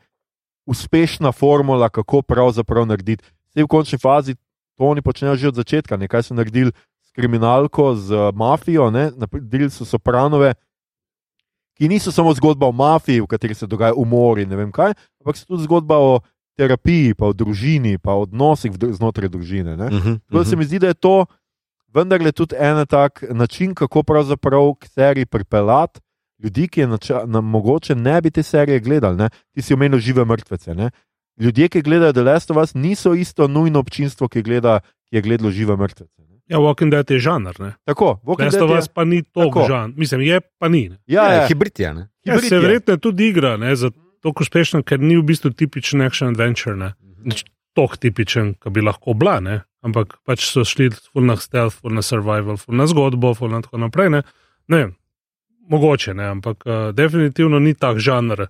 uspešna formula, kako pravzaprav narediti. Vse v končni fazi to oni počnejo že od začetka, nekaj so naredili s kriminalko, z uh, mafijo, ne? naredili so sopranove, ki niso samo zgodba o mafiji, v kateri se dogaja umor in ne vem kaj, ampak so tudi zgodba o terapiji, pa o družini, pa o odnosih v dru- znotraj družine. Ne? Mhm. Tako da se mi zdi, da je to vendarle tudi en tak način, kako pravzaprav k seriji pripeljati ljudi, ki je nača, na, mogoče ne bi te serije gledali. Ne? Ti si omenil žive mrtvece. Ne? Ljudje, ki gledajo The Last of Us, niso isto nujno občinstvo, ki, gleda, ki je gledalo žive mrtvece. Ne? Ja, Walking Dead je žanr. Ne? Tako, Walking Last Dead of je- Us pa ni to Tako. žanr. Mislim, je pa ni. Ne? Ja, Ja, ja, hibrid je. Ne? Ja, se je. verjetno tudi igra, ne, zato tako uspešna, ker ni v bistvu tipičen action adventure. Ne. Nič Tok tipičen, ki bi lahko bila, ne. ampak pač so šli na stealth, na survival, na zgodbo, na tako naprej. Ne. Ne mogoče ne, ampak uh, definitivno ni tak žanr.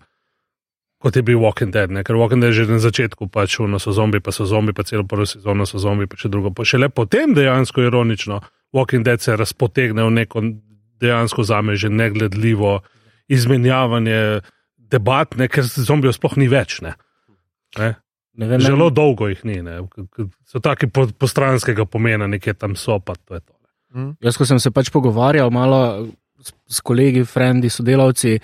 Kot je bil Walking Dead, ne? ker Walking Dead je že na začetku pač uno so zombi, pa so zombi, pa celo prvo sezono so zombi, pa še drugo. Pa šele potem dejansko ironično Walking Dead se razpotegne v neko dejansko zame že negledljivo izmenjavanje debat, ne, ker zombijev sploh ni več. Ne. Ne. Ne vem, Zelo dolgo jih ni, ne. So taki po- postranskega pomena, nekje tam so. Pa to je to. Jaz, ko sem se pač pogovarjal malo s, s kolegi, frendi, sodelavci,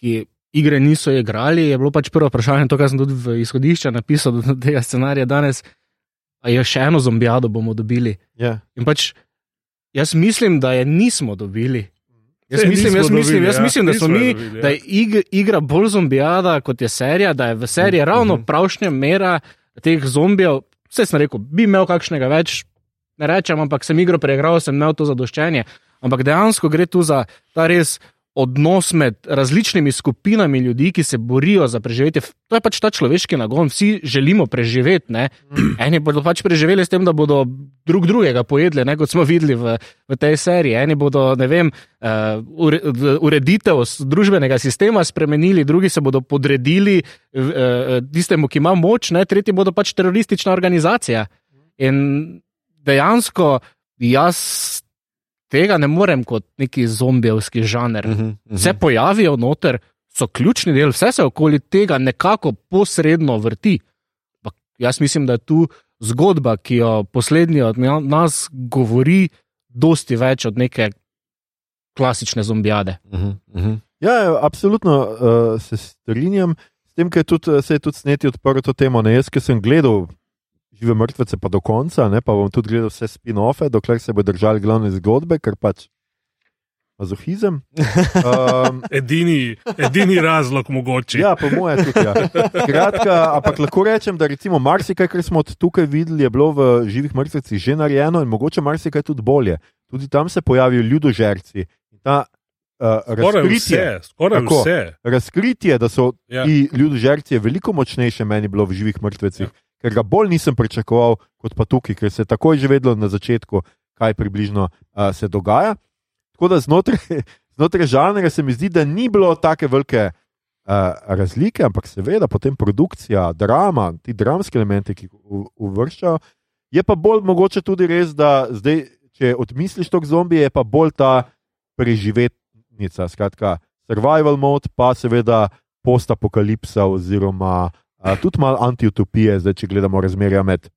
ki igre niso igrali, je bilo pač prvo vprašanje, to, kar sem tudi v izhodišču napisal <laughs> do tega scenarija danes. A je še eno zombijado bomo dobili? Ja. In pač jaz mislim, da je nismo dobili. Jaz mislim, jaz mislim, dobili, jaz ja. mislim da smo mi, dobili, ja. da je ig, igra bolj zombijada kot je serija, da je v seriji ravno pravšnja mera teh zombijev. Vse sem rekel, bi imel kakšnega več, ne rečem, ampak sem igro preigral, sem imel to zadoščenje. Ampak dejansko gre tu za ta res odnos med različnimi skupinami ljudi, ki se borijo za preživetje. To je pač ta človeški nagon, vsi želimo preživeti. Ne? <clears throat> Eni bodo pač preživeli s tem, da bodo drug drugega pojedli, ne? kot smo videli v, v tej seriji. Eni bodo, vem, uh, ureditev družbenega sistema spremenili, drugi se bodo podredili uh, tistemu, ki ima moč, ne? tretji bodo pač teroristična organizacija. In dejansko jaz tega ne morem kot neki zombijevski žanr. Mhm, mhm. Se pojavijo noter, so ključni del, vse se okoli tega nekako posredno vrti. Ampak jaz mislim, da je tu zgodba, ki jo poslednji od na- nas govori, dosti več od neke klasične zombijade. Mhm, mhm. Ja, ja, absolutno uh, se strinjam s tem, ker je tudi, eh, se je tudi sneti odprl to temo. Ne? Jaz, ki sem gledal žive mrtvece, pa do konca, ne? pa bom tudi gledal vse spin-offe, dokler se bo držali glavne zgodbe, ker pač mazohizem. Um, <laughs> Edini, edini razlog mogoče. Ja, po mojem tudi. Ja. Kratka, ampak lahko rečem, da recimo marsikaj, kar smo od tukaj videli, je bilo v živih mrtvecih že narejeno in mogoče marsikaj tudi bolje. tudi tam se pojavijo ljudožerci. Ta, uh, Skoraj razkritje, vse, skoraj Tako. vse. razkritje, da so Ja. ti ljudožerci, veliko močnejše meni bilo v živih mrtvecih, ja. Ker ga bolj nisem pričakoval kot pa tukaj, ker se je takoj že vedelo na začetku, kaj približno uh, se dogaja. Tako da znotraj, <laughs> znotraj žanra se mi zdi, da ni bilo tako velike uh, razlike, ampak seveda potem produkcija, drama, ti dramski elementi, ki jih uvrščajo. Je pa bolj mogoče tudi res, da zdaj, če odmisliš to zombije, je pa bolj ta preživetnica, skratka, survival mode, pa seveda postapokalipsa, oziroma a, tudi malo antiutopije, zdaj, če gledamo razmerja med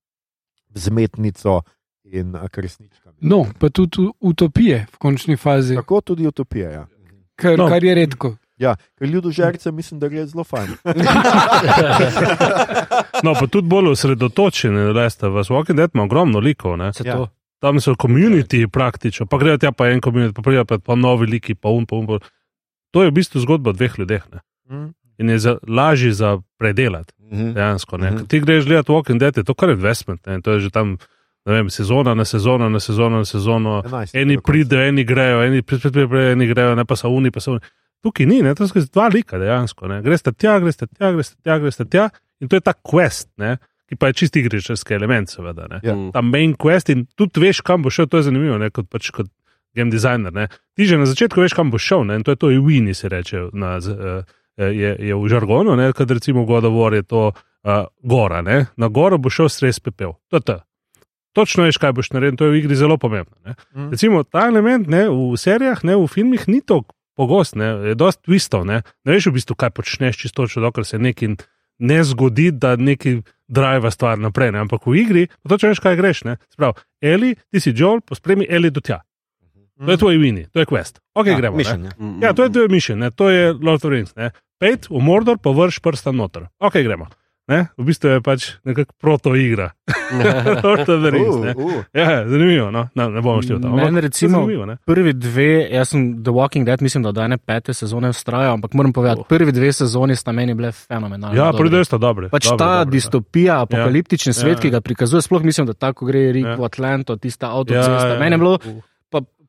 zmetnico in a, kresničkami. No, pa tudi utopije v končni fazi, Tako tudi utopije. Ja. kar, No. kar je redko. Ja, ker ljudožerce mislim, da je zelo fajn. <laughs> No, pa tudi bolj osredotočeni, veste, v Walking Dead ima ogromno likov. Ne? Se Ja. to. Tam so komuniti praktično, pa grejo tja pa en komunit, pa pridejo pa, pa novi liki, pa um, pa um. Pa. To je v bistvu zgodba dveh ljudeh. Ne? Mm. In je za, lažje za predelati, Mhm. dejansko. Ne? Mhm. Ko Ti greš gledati Walking Dead, je to kar investment. Ne? To je že tam, vem, sezona na sezono, na sezono, na sezono. 11. Eni do konca. pridejo, eni grejo, eni pridejo, eni grejo, ne pa so oni, pa so oni. Tukaj ni, ne, to so dva lika dejansko. Ne. Greste tja, greste tja, greste tja, greste tja in to je ta quest, ne, ki pa je čist igričarski element, seveda. Ne. Ja. Ta main quest in tudi veš, kam bo šel, to je zanimivo, ne, kot, pač, kot game designer. Ne. Ti že na začetku veš, kam bo šel, ne, in to je to Iwini, se reče, na, z, uh, je, je v žargonu, kad recimo God of War je to uh, gora, ne. na goro bo šel stres pepel. To je to. Točno veš, kaj boš naredil, to je v igri zelo pomembno. Ne. Mm. Recimo ta element ne, v serijah, ne, v filmih ni tako pogost, ne, je dosti twistov. Ne. ne veš v bistvu, kaj počneš, čisto točno, dokler se nekaj ne zgodi, da neki drive stvar naprej. Ne. Ampak v igri točno veš, kaj greš. ne. Se Pravi, Eli, ti si Joel, pospremi Eli do tja. To je tvoj vini, to je quest. Ok, Ja, gremo. mission, ne. ja. Mm, Ja, to je tvoj mission, ne. to je Lord of the Rings. Ne. Pejt v Mordor, pa vrš prsta noter. Ok, gremo. Ne. V bistvu je pač nekako proto igra. Lord of the Rings. Ne. Uh, uh. Ja, zanimivo, no? no, ne bomo šli v to. Meni recimo zanimivo, ne. prvi dve, jaz sem The Walking Dead, mislim, da do ene pete sezone vztrajal, ampak moram povedati, Oh. prvi dve sezoni sta meni bile fenomenalne. Ja, prvi del sta dobri. Pač dobri, ta dobri, ja. distopija, apokaliptični Ja, svet, ja. ki ga prikazuje, sploh mislim, da tako gre Rik Ja. v Atlanto, tista Ja, avtocesta. ja, Meni je bilo, uh.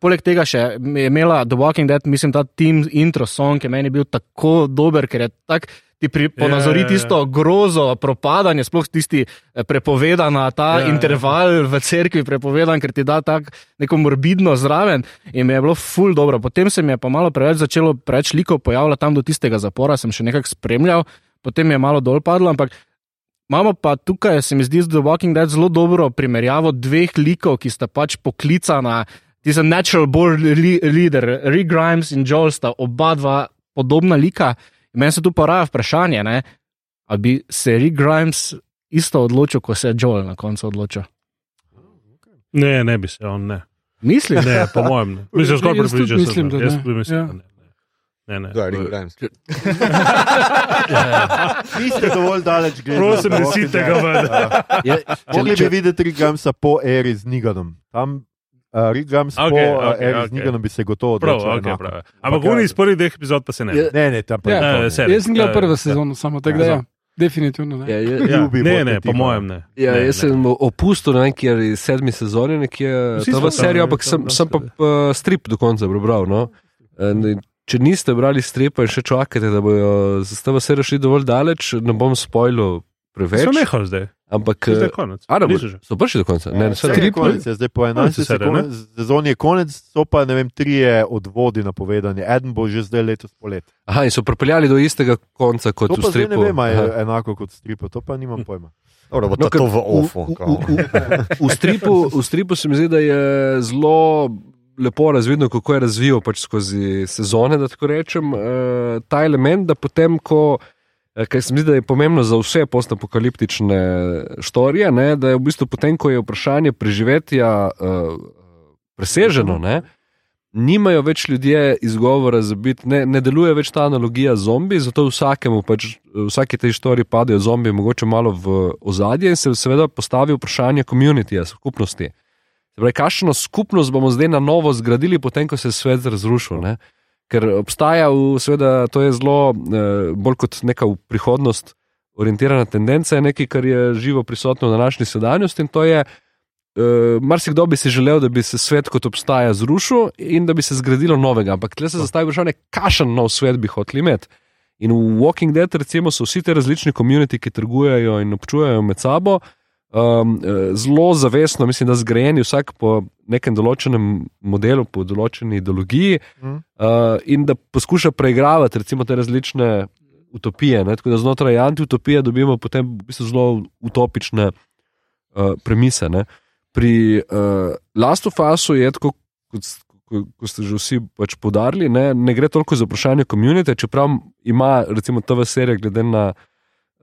Poleg tega še je imela The Walking Dead, mislim, ta team intro song je meni bil tako dober, ker je tak. Ti pri, ponazori Ja, ja, ja. tisto grozo, propadanje, sploh tisti eh, prepovedana, ta Ja, ja. interval v cerkvi prepovedan, ker ti da tako neko morbidno zraven in mi je bilo ful dobro. Potem se mi je pa malo preveč začelo, preveč likov pojavljati tam do tistega zapora, sem še nekako spremljal, potem je malo dol padlo, ampak Imamo pa tukaj, se mi zdi, z The Walking Dead zelo dobro primerjavo dveh likov, ki sta pač poklicana. Ti so natural born li leader, Rick Grimes in Joel sta oba dva podobna lika. In meni se tu poraja vprašanje, ne, ali bi se Rick Grimes isto odločil, ko se je Joel na koncu odločil. Ne, ne bi se, on ne. Misliš? Ne, po mojem ne. Mislim, skoraj pripričan sem. mislim, da Jaz ne. tudi mislim, Ja. da ne. Ne, ne. Je Rick Grimes. Niste <laughs> dovolj daleč gledali. Prosim, ne Walking site Dead. ga ven. Ja. Je, Mogli bi videti Rick Gamsa po eri z Niganom. Tam uh, Rick Gams Okej, po uh, okej, eri z okej. Niganom bi se gotovo Prav, odločil. okay, enako. prav. Ampak ja. oni iz prvih dveh epizod pa se ne. Ja. Ne, ne, tam pa Ja, je to, eh, ne. serij. Jaz sem gledal Ja, prvo ja. sezono, samo tako da Ja, ja, definitivno ne. Ja, ja, Ja, Ljubi ne, ne, po mojem ne. Ja, ne, jaz ne. sem opustil ne vem, kjer je sedmi sezoni, nekje to serijo, ampak sem, sem pa uh, strip do konca prebral. No? In Če niste brali stripa in še čakate, da bojo z tem serijo šli dovolj daleč, ne bom spojil preveč. So nehali zdaj. Ampak, je eh, so prišli do konca. Ne, ne, ne, je konec, je zdaj po 11 serije, ne? sezoni je konec, so pa ne vem, trije odvodi napovedani. Eden bo že zdaj letos polet. Aha, in so pripeljali do istega konca kot v stripu. ne vem, je enako kot stripo, to pa nimam pojma. Dobro, No, to v v- ofu. v- kao. v, stripu, v stripu se mi zdi, da je zelo lepo razvidno, kako je razvijal pač skozi sezone. Da tako rečem, uh, ta element, da potem, ko. Eh, Kaj se mi zdi, da je pomembno za vse postapokaliptične štorije, ne, da je v bistvu potem, ko je vprašanje preživetja uh, preseženo, ne, nimajo več ljudje izgovora za biti, ne, ne deluje več ta analogija zombi, zato vsakemu, pač, vsake te štorije padejo zombi, mogoče malo v ozadje in se seveda postavi vprašanje komunitija, skupnosti. Pravi, kakšno skupnost bomo zdaj na novo zgradili, potem ko se je svet razrušil. Ne? Ker obstaja, v, seveda, to je zelo, eh, bolj kot neka v prihodnost orientirana tendenca, nekaj, kar je živo prisotno v današnji sedanjosti in to je uh, marsikdo bi si želel, da bi se svet kot obstaja zrušil in da bi se zgradilo novega. Ampak tle se zastavi vprašanje, kakšen nov svet bi hoteli imeti. In v Walking Dead, recimo, so vsi ti različni komuniti, ki trgujejo in občujejo med sabo, um, zelo zavestno, mislim, da zgrajeni vsak po nekem določenem modelu, po določeni ideologiji, Mhm. uh, in da poskuša preigravati recimo, te različne utopije. Ne? Tako da znotraj antiutopije dobimo potem v bistvu zelo utopične uh, premise. Ne? Pri uh, Last of Usu je tako, kot, ko, ko ste že vsi pač podarili, ne, ne gre toliko za vprašanje komunite, čeprav ima recimo TV serija glede na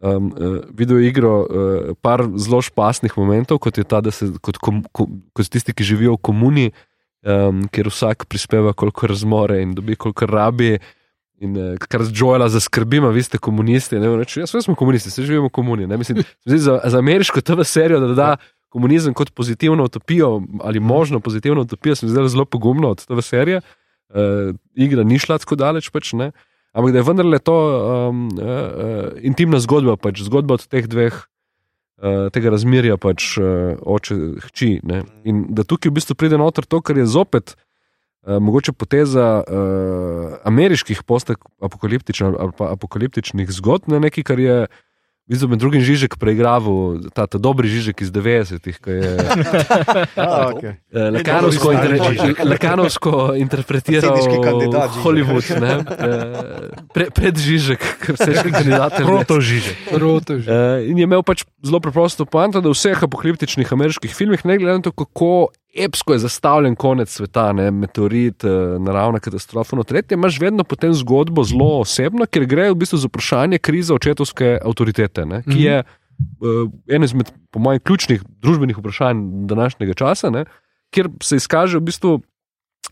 um, uh, video igro uh, par zelo špasnih momentov, kot je ta, da se kot, kom, kom, kot tisti, ki živijo v komuni, um, kjer vsak prispeva, koliko zmore in dobi, koliko rabi. In uh, kar z Joela zaskrbima, vi ste komunisti. Ne, reči, ja, smo komunisti, se živimo v komuni. Ne, <laughs> mislim, za, za ameriško TV serijo, da da komunizem kot pozitivno utopijo ali možno pozitivno utopijo, se mi zdi zelo pogumno od TV serije. Uh, igra ni šla tako daleč, pač, ne. Ampak da je vendarle to um, uh, uh, intimna zgodba, pač, zgodba od teh dveh. Uh, tega razmerja pač uh, oče, hči. Ne? In da tukaj v bistvu pride noter to, kar je zopet uh, mogoče poteza uh, ameriških post-apokaliptičnih ali pa apokaliptičnih zgodb, ne nekaj, kar je v bistvu med drugim Žižek preigraval, ta, ta dobri Žižek iz 90-ih, ki je <laughs> A, okay. eh, lakanovsko, Stari inter, Žižek. lakanovsko interpretiral Žižek. Hollywood. Ne? Eh, Pre, pred Žižek, ker vse še kandidate. Proto žiže. Roto že. Uh, in je imel pač zelo preprosto poanta, da v vseh apokaliptičnih ameriških filmih, ne glede na to, kako epsko je zastavljen konec sveta, ne, meteorit, uh, naravna katastrofa, no tretje, imaš vedno potem zgodbo zelo osebno, ker gre v bistvu za vprašanje krize očetovske avtoritete, ne, ki je uh, eno izmed, po mojem, ključnih družbenih vprašanj današnjega časa, ne, kjer se izkaže v bistvu.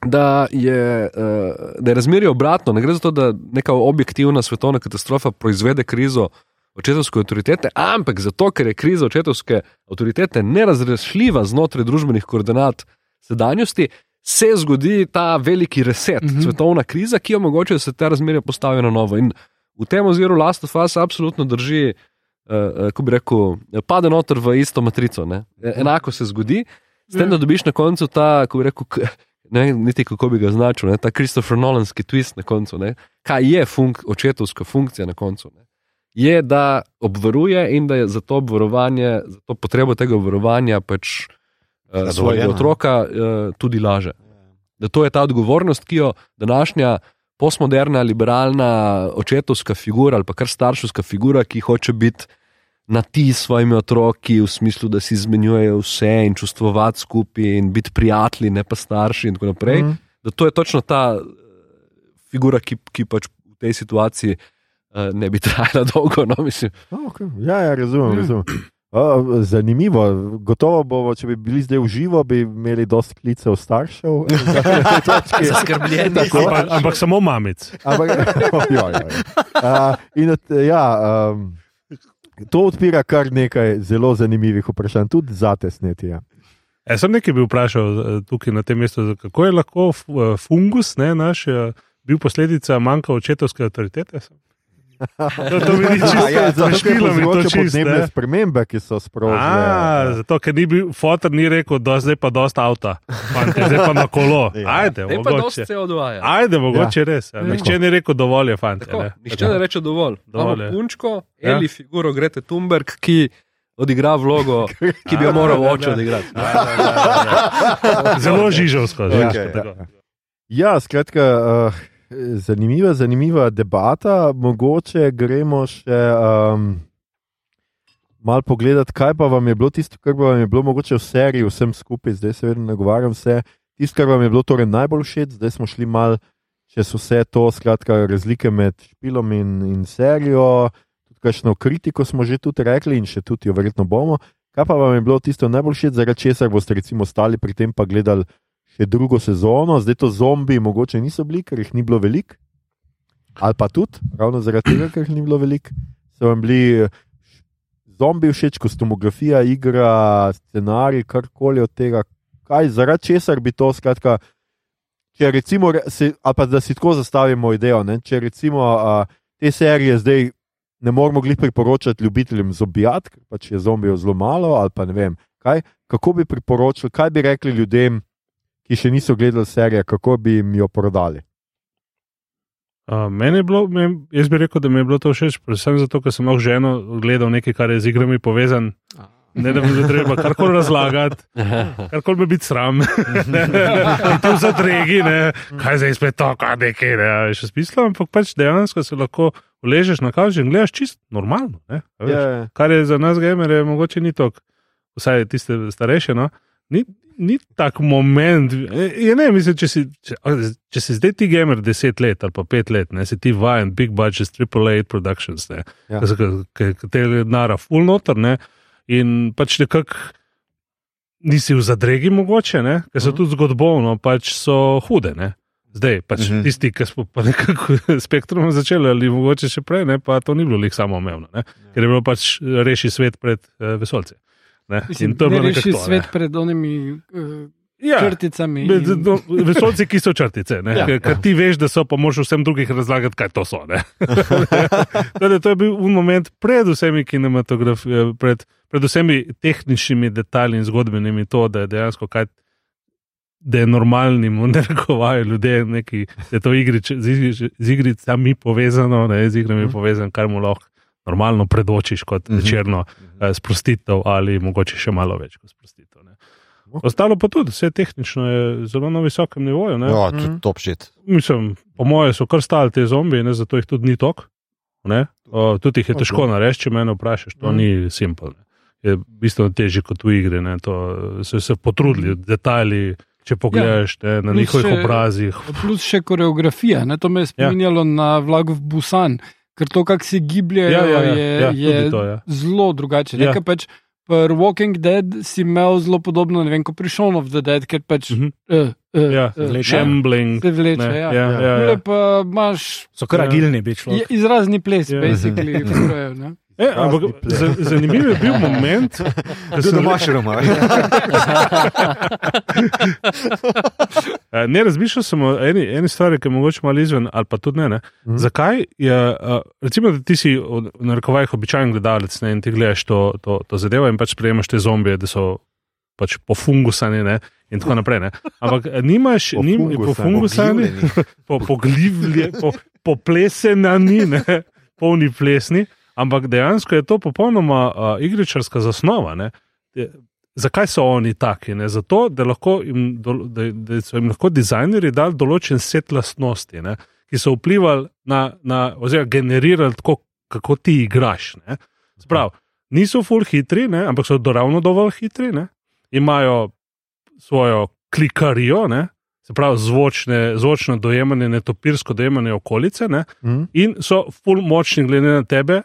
Da je, uh, da je razmerje obratno. Ne gre za to, da neka objektivna svetovna katastrofa proizvede krizo očetovske avtoritete, ampak zato, ker je kriza očetovske avtoritete nerazrešljiva znotraj družbenih koordinat sedanjosti, se zgodi ta veliki reset, mm. -hmm. svetovna kriza, ki omogoča, da se te razmerje postavijo na novo. In v tem oziru Last of Us absolutno drži, uh, uh, ko bi rekel, pade noter v isto matrico. Ne? E- Enako se zgodi, s tem, da dobiš na koncu ta, ko bi rekel. Ne, niti kako bi ga označil, ne, ta Christopher Nolanski twist na koncu. Ne, kaj je funk, očetovska funkcija na koncu? Ne, je, da obvaruje in da je za to obvarovanje, za to potrebo tega obvarovanja pač uh, svojega otroka uh, tudi laže. Da to je ta odgovornost, ki jo današnja postmoderna, liberalna očetovska figura ali pa kar starševska figura, ki hoče biti na ti s svojimi otroki, v smislu, da si izmenjujejo vse in čustvovati skupaj in biti prijatelji, ne pa starši in tako naprej. Mhm. Da to je točno ta eh, figura, ki, ki pač v tej situaciji uh, ne bi <laughs> trajala dolgo. No, mislim. Okay. Ja, ja, razumem. Razumem. A, zanimivo, gotovo bomo, če bi bili zdaj v živo, bi imeli dosti klicev staršev. <laughs> <laughs> Zaskrbljeni. Ampak, ampak samo mamic. Ampak, ja, ja, ja. A, in od, ja, um, to odpira kar nekaj zelo zanimivih vprašanj, tudi za te sneti. Ja. Jaz sem nekaj bil vprašal eh, tukaj na tem mestu, kako je lahko eh, fungus ne, naš eh, bil posledica manjka očetovske avtoritete. To, to mi ni <laughs> čisto, Ja, ja, zašpilo mi to čisto. podnebne ne. spremembe, ki so sprožile. A, ja. zato, ker ni bil, fotor ni rekel, da zdaj pa dosta avta, fante, zdaj pa na kolo. <laughs> Ja. Ajde, Ne pa dosti mogoče. se odvaja. Ajde, mogoče res. Ja. Ja. Nihče ni rekel dovolj, je ne. nihče ne reče dovolj. Dovolj Imamo punčko, Ja. ali figuro Grete Thunberg, ki odigra vlogo, ki bi jo moral oče odigrati. <laughs> Zelo žižovsko. Ja. Ja, skratka, uh, zanimiva, zanimiva debata. Mogoče gremo še um, malo pogledati, kaj pa vam je bilo tisto, kar vam je bilo mogoče v seriji, vsem skupaj, zdaj se vedno nagovarjam vse. Tisto, kar vam je bilo torej najbolj všeč, zdaj smo šli malo čez vse to, skratka, razlike med špilom in, in serijo. Tudi kakšno kritiko smo že tudi rekli in še tudi jo verjetno bomo. Kaj pa vam je bilo tisto najbolj všeč, zaradi česar boste recimo stali pri tem pa gledali še drugo sezono, zdaj to zombi mogoče niso bili, ker jih ni bilo veliko. Ali pa tudi, ravno zaradi tega, ker jih ni bilo veliko, so vam bili eh, zombi všeč, kostumografija, igra, scenarij, karkoli od tega, kaj zaradi česar bi to skratka. Če recimo, ali pa da si tako zastavimo idejo, ne? če recimo a, te serije zdaj ne moremo glih priporočati ljubiteljem zombijat, ker pač je zombijev zelo malo, ali pa ne vem, Kaj, kako bi priporočili, kaj bi rekli ljudem, ki še niso gledali serije, kako bi jim jo prodali? Uh, meni je bilo, men, jaz bi rekel, da mi je bilo to všeč, predvsem zato, ker sem lahko ženo gledal nekaj, kar je z igrami povezan. Ne, da bi bilo treba karkoli razlagati, karkoli bi biti sram. Tu zadregi, ne, kaj zdaj spet to, kaj nekaj, ne, še smisel, ampak pač dejansko se lahko uležeš na kavč in gledaš čist normalno. Ne, a veš. Ja, Kar je za nas gamere, mogoče ni to, vsaj tiste starejše. No? Ni, ni tak moment. Je, ne, mislim, če, si, če, če si zdaj ti gamer deset let ali pa pet let, ne, si ti vajen, big budget, triple A productions, ne, Ja. ki te nara full noter, ne, in pač nekako nisi v zadregi mogoče, ker so Mhm. tudi zgodbovno, pač so hude. Ne. Zdaj, pač Mhm. tisti, ki smo pa nekako <laughs> s spektrom začeli, ali mogoče še prej, ne, pa to ni bilo lih samo omejeno, ker je bilo pač reši svet pred uh, vesolci. Ne. Mislim, to je ne bilo nekako to, ne. svet pred onimi uh, Ja, črticami. In- no, Vesolci, ki so črtice, Ja. ja, ker ti veš, da so, pa moraš vsem drugim razlagati, kaj to so. ne. <laughs> Torej, to je bil un moment pred vsemi kinematografijami, pred, pred vsemi tehničnimi detajli in zgodbenimi, to, da je dejansko kaj. Da je normalnim, ne rekovajo ljudje, neki, da je to igrič, z, igri, z igricami povezano, ne, z igrami Mhm. povezano, kar mu lahko normalno predočiš kot Mhm. večerno eh, sprostitev ali mogoče še malo več kot sprostitev. Ne. Ostalo pa tudi, vse tehnično je zelo na visokem nivoju. Ne. Ja, Mhm. tudi top shit. Mislim, po mojem so kar stali te zombiji, ne, zato jih tudi ni tok. Ne. O, tudi jih je težko narediti, če me vprašaš, to Mhm. ni simpel. Ne. Je bistveno težje kot v igri. Ne. To so se potrudili, detajli, če pogledaš ne, na njihovih še- obrazih. Plus še koreografija, ne? to me je spominjalo ja. na vlak v Busan, ker to, kako se gibljajo, Ja, ja, ja, je, ja, je to, ja. zelo drugače. Ja. Ja. Pač Pri Walking Dead si imel zelo podobno, ne vem, kot pri Shaun of the Dead, ker pač Mhm. uh, uh, Ja, uh, Shambling. se vleče. ne, Ja. ja, ja, ja. pa imaš So kar Ja. agilni, bi človek. izrazni ples, Ja. ja. basically. <laughs> ne. E, ampak zanimiv je bil moment, <laughs> da sem imaš roma. Eh, Ne, razmišljal sem o eni, eni stvari, ki je mogoče malo izven, ali pa tudi ne. ne. Mhm. Zakaj je, uh, recimo, da ti si v narekovajih običajen gledalec ne, in ti gledaš to, to, to zadevo in pač sprejemaš te zombije, da so pač pofungusani ne, in tako naprej. Ne. Ampak eh, nimaš, nim, Pofungusani. pofungusani, <laughs> po, poglivlje, po, poplesenani, ne, polni plesni, ampak dejansko je to popolnoma uh, igričarska zasnova. Ne. Zakaj so oni taki? Ne? Zato, da, jim, da, da so jim lahko dizajnerji dali določen set lastnosti, ne? ki so vplivali na, na oziroma generirali tako, kako ti igraš. ne. Sprav, niso full hitri, ne? ampak so ravno dovolj hitri, ne? imajo svojo klikarijo, ne? se pravi zvočne, zvočno dojemanje, netopirsko dojemanje okolice, ne? Mhm. in so full močni glede na tebe,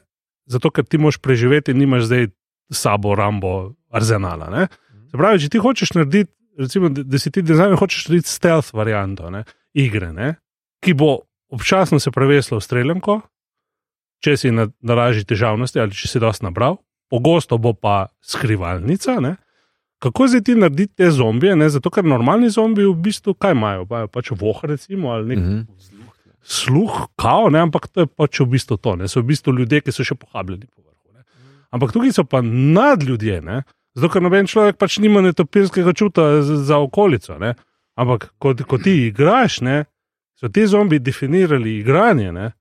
zato ker ti moš preživeti in nimaš zdaj sabo rambo arzenala. Ne? Se pravi, če ti hočeš narediti, recimo, da, si ti dizajner, hočeš narediti stealth varianto ne? igre, ne? ki bo občasno se prevesla v streljanko, če si na, na raži težavnosti ali če si dosti nabral, pogosto bo pa skrivalnica. Ne? Kako zdaj ti narediti te zombije? Ne? Zato, ker normalni zombiji v bistvu kaj imajo? Imajo pač voh, recimo, ali nek Mhm. Sluh, kao, ne? ampak to je pač v bistvu to. Ne? So v bistvu ljudje, ki so še pohabljeni po vrhu. Ne? Ampak tukaj so pa nadljudje, ne? zato ker noben človek pač nima netopirskega čuta za, za okolico. Ne? Ampak ko, ko ti igraš, ne? so ti zombi definirali igranje. Ne?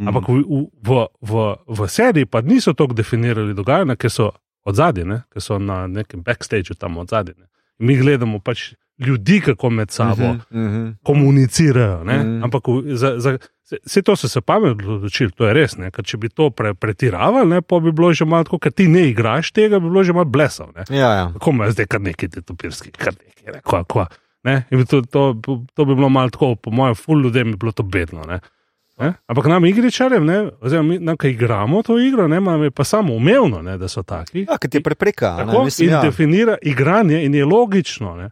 Mhm. Ampak v, v, v, v, v seriji pa niso tako definirali dogajanja, ker so od zadaj, ker so na nekem backstageu tam od zadaj. Mi gledamo pač ljudi, kako med sabo Mhm, mhm. komunicirajo. Ne? Mhm. Ampak v- za, za, vse to so se pametno odločili, to je res. Ne? Ker če bi to pre, pretiravali, ne, pa bi bilo že malo tako, ker ti ne igraš tega, bi bilo že malo blesal. Ne? Ja, ja. Kako imaš zdaj kar neki tetopirski, kar neki, ne, kva, kva. Ne? In To, to, to bi bilo malo tako, po mojem, ful ljudem bi bilo to bedno. Ne? Ne? Ampak nam igričarjem, ne, oziroma mi, nam, ki igramo to igro, ne, nam je pa samo umevno, ne, da so taki. Ja, ker ti prepreka. a ne, Tako, mislim, in ja. definira igranje, in je logično. Ne.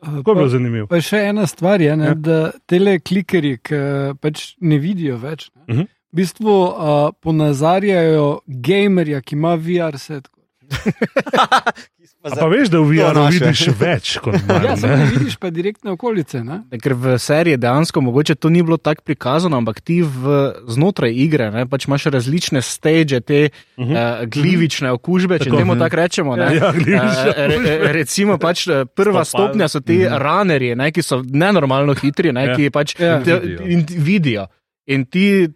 Tako je bilo zanimivo. Pa še ena stvar je, ne, Ja. da tele klikerji, ki pač ne vidijo več, ne, uh Mhm. -huh. v bistvu uh, ponazarjajo gamerja, ki ima VR set. <laughs> A pa veš, da v VR naše. vidiš več kot manj. Ja, ne? vidiš pa direktne okolice. Ne? Ker v seriji dejansko mogoče to ni bilo tako prikazano, ampak ti v, znotraj igre ne, pač imaš različne stage, te uh -huh. uh, glivične okužbe, če Tako. temu tako rečemo. Ne. Ja, Eh, re, re, recimo, pač, eh, prva Stopal. stopnja so ti ranerji, ne, ki so nenormalno hitri, ne, Ja. ki pač Ja. te, Vidijo. in vidijo. In ti,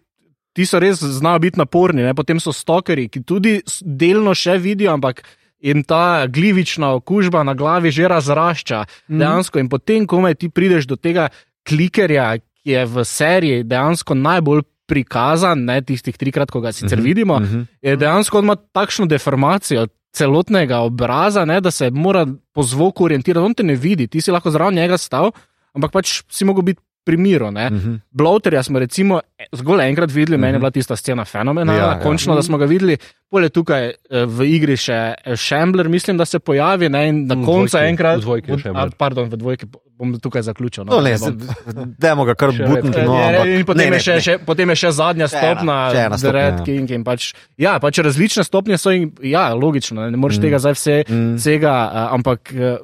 ti so res znajo biti naporni, ne. potem so stokeri, ki tudi delno še vidijo, ampak. In ta glivična okužba na glavi že razrašča, Mhm. dejansko. In potem, ko ti prideš do tega klikerja, ki je v seriji dejansko najbolj prikazan, ne tistih trikrat, ko ga sicer vidimo, je dejansko ima takšno deformacijo celotnega obraza, ne, da se mora po zvoku orientirati. On te ne vidi, ti si lahko zraven njega stal, ampak pač si mogel biti pri miru. ne. Mhm. Bloaterja smo recimo e- zgolj enkrat videli, meni je bila tista scena fenomenalna, Ja, ja, ja. končno, da smo ga videli. Pole tukaj eh, v igri še Shambler, mislim, da se pojavi ne, in na koncu enkrat. v dvojki v- a, Pardon, v dvojki bom tukaj zaključil. No, ne, da bom- dajmo ga kar butniti. No, ne, potem, ne, je še, ne, še, potem je še zadnja Še ena, stopna, še ena The stopnja, Red ja. King. in Pač, ja, pač različne stopnje so in ja, logično, ne, ne moreš mm. tega zdaj vse, Mm. vsega, ampak eh,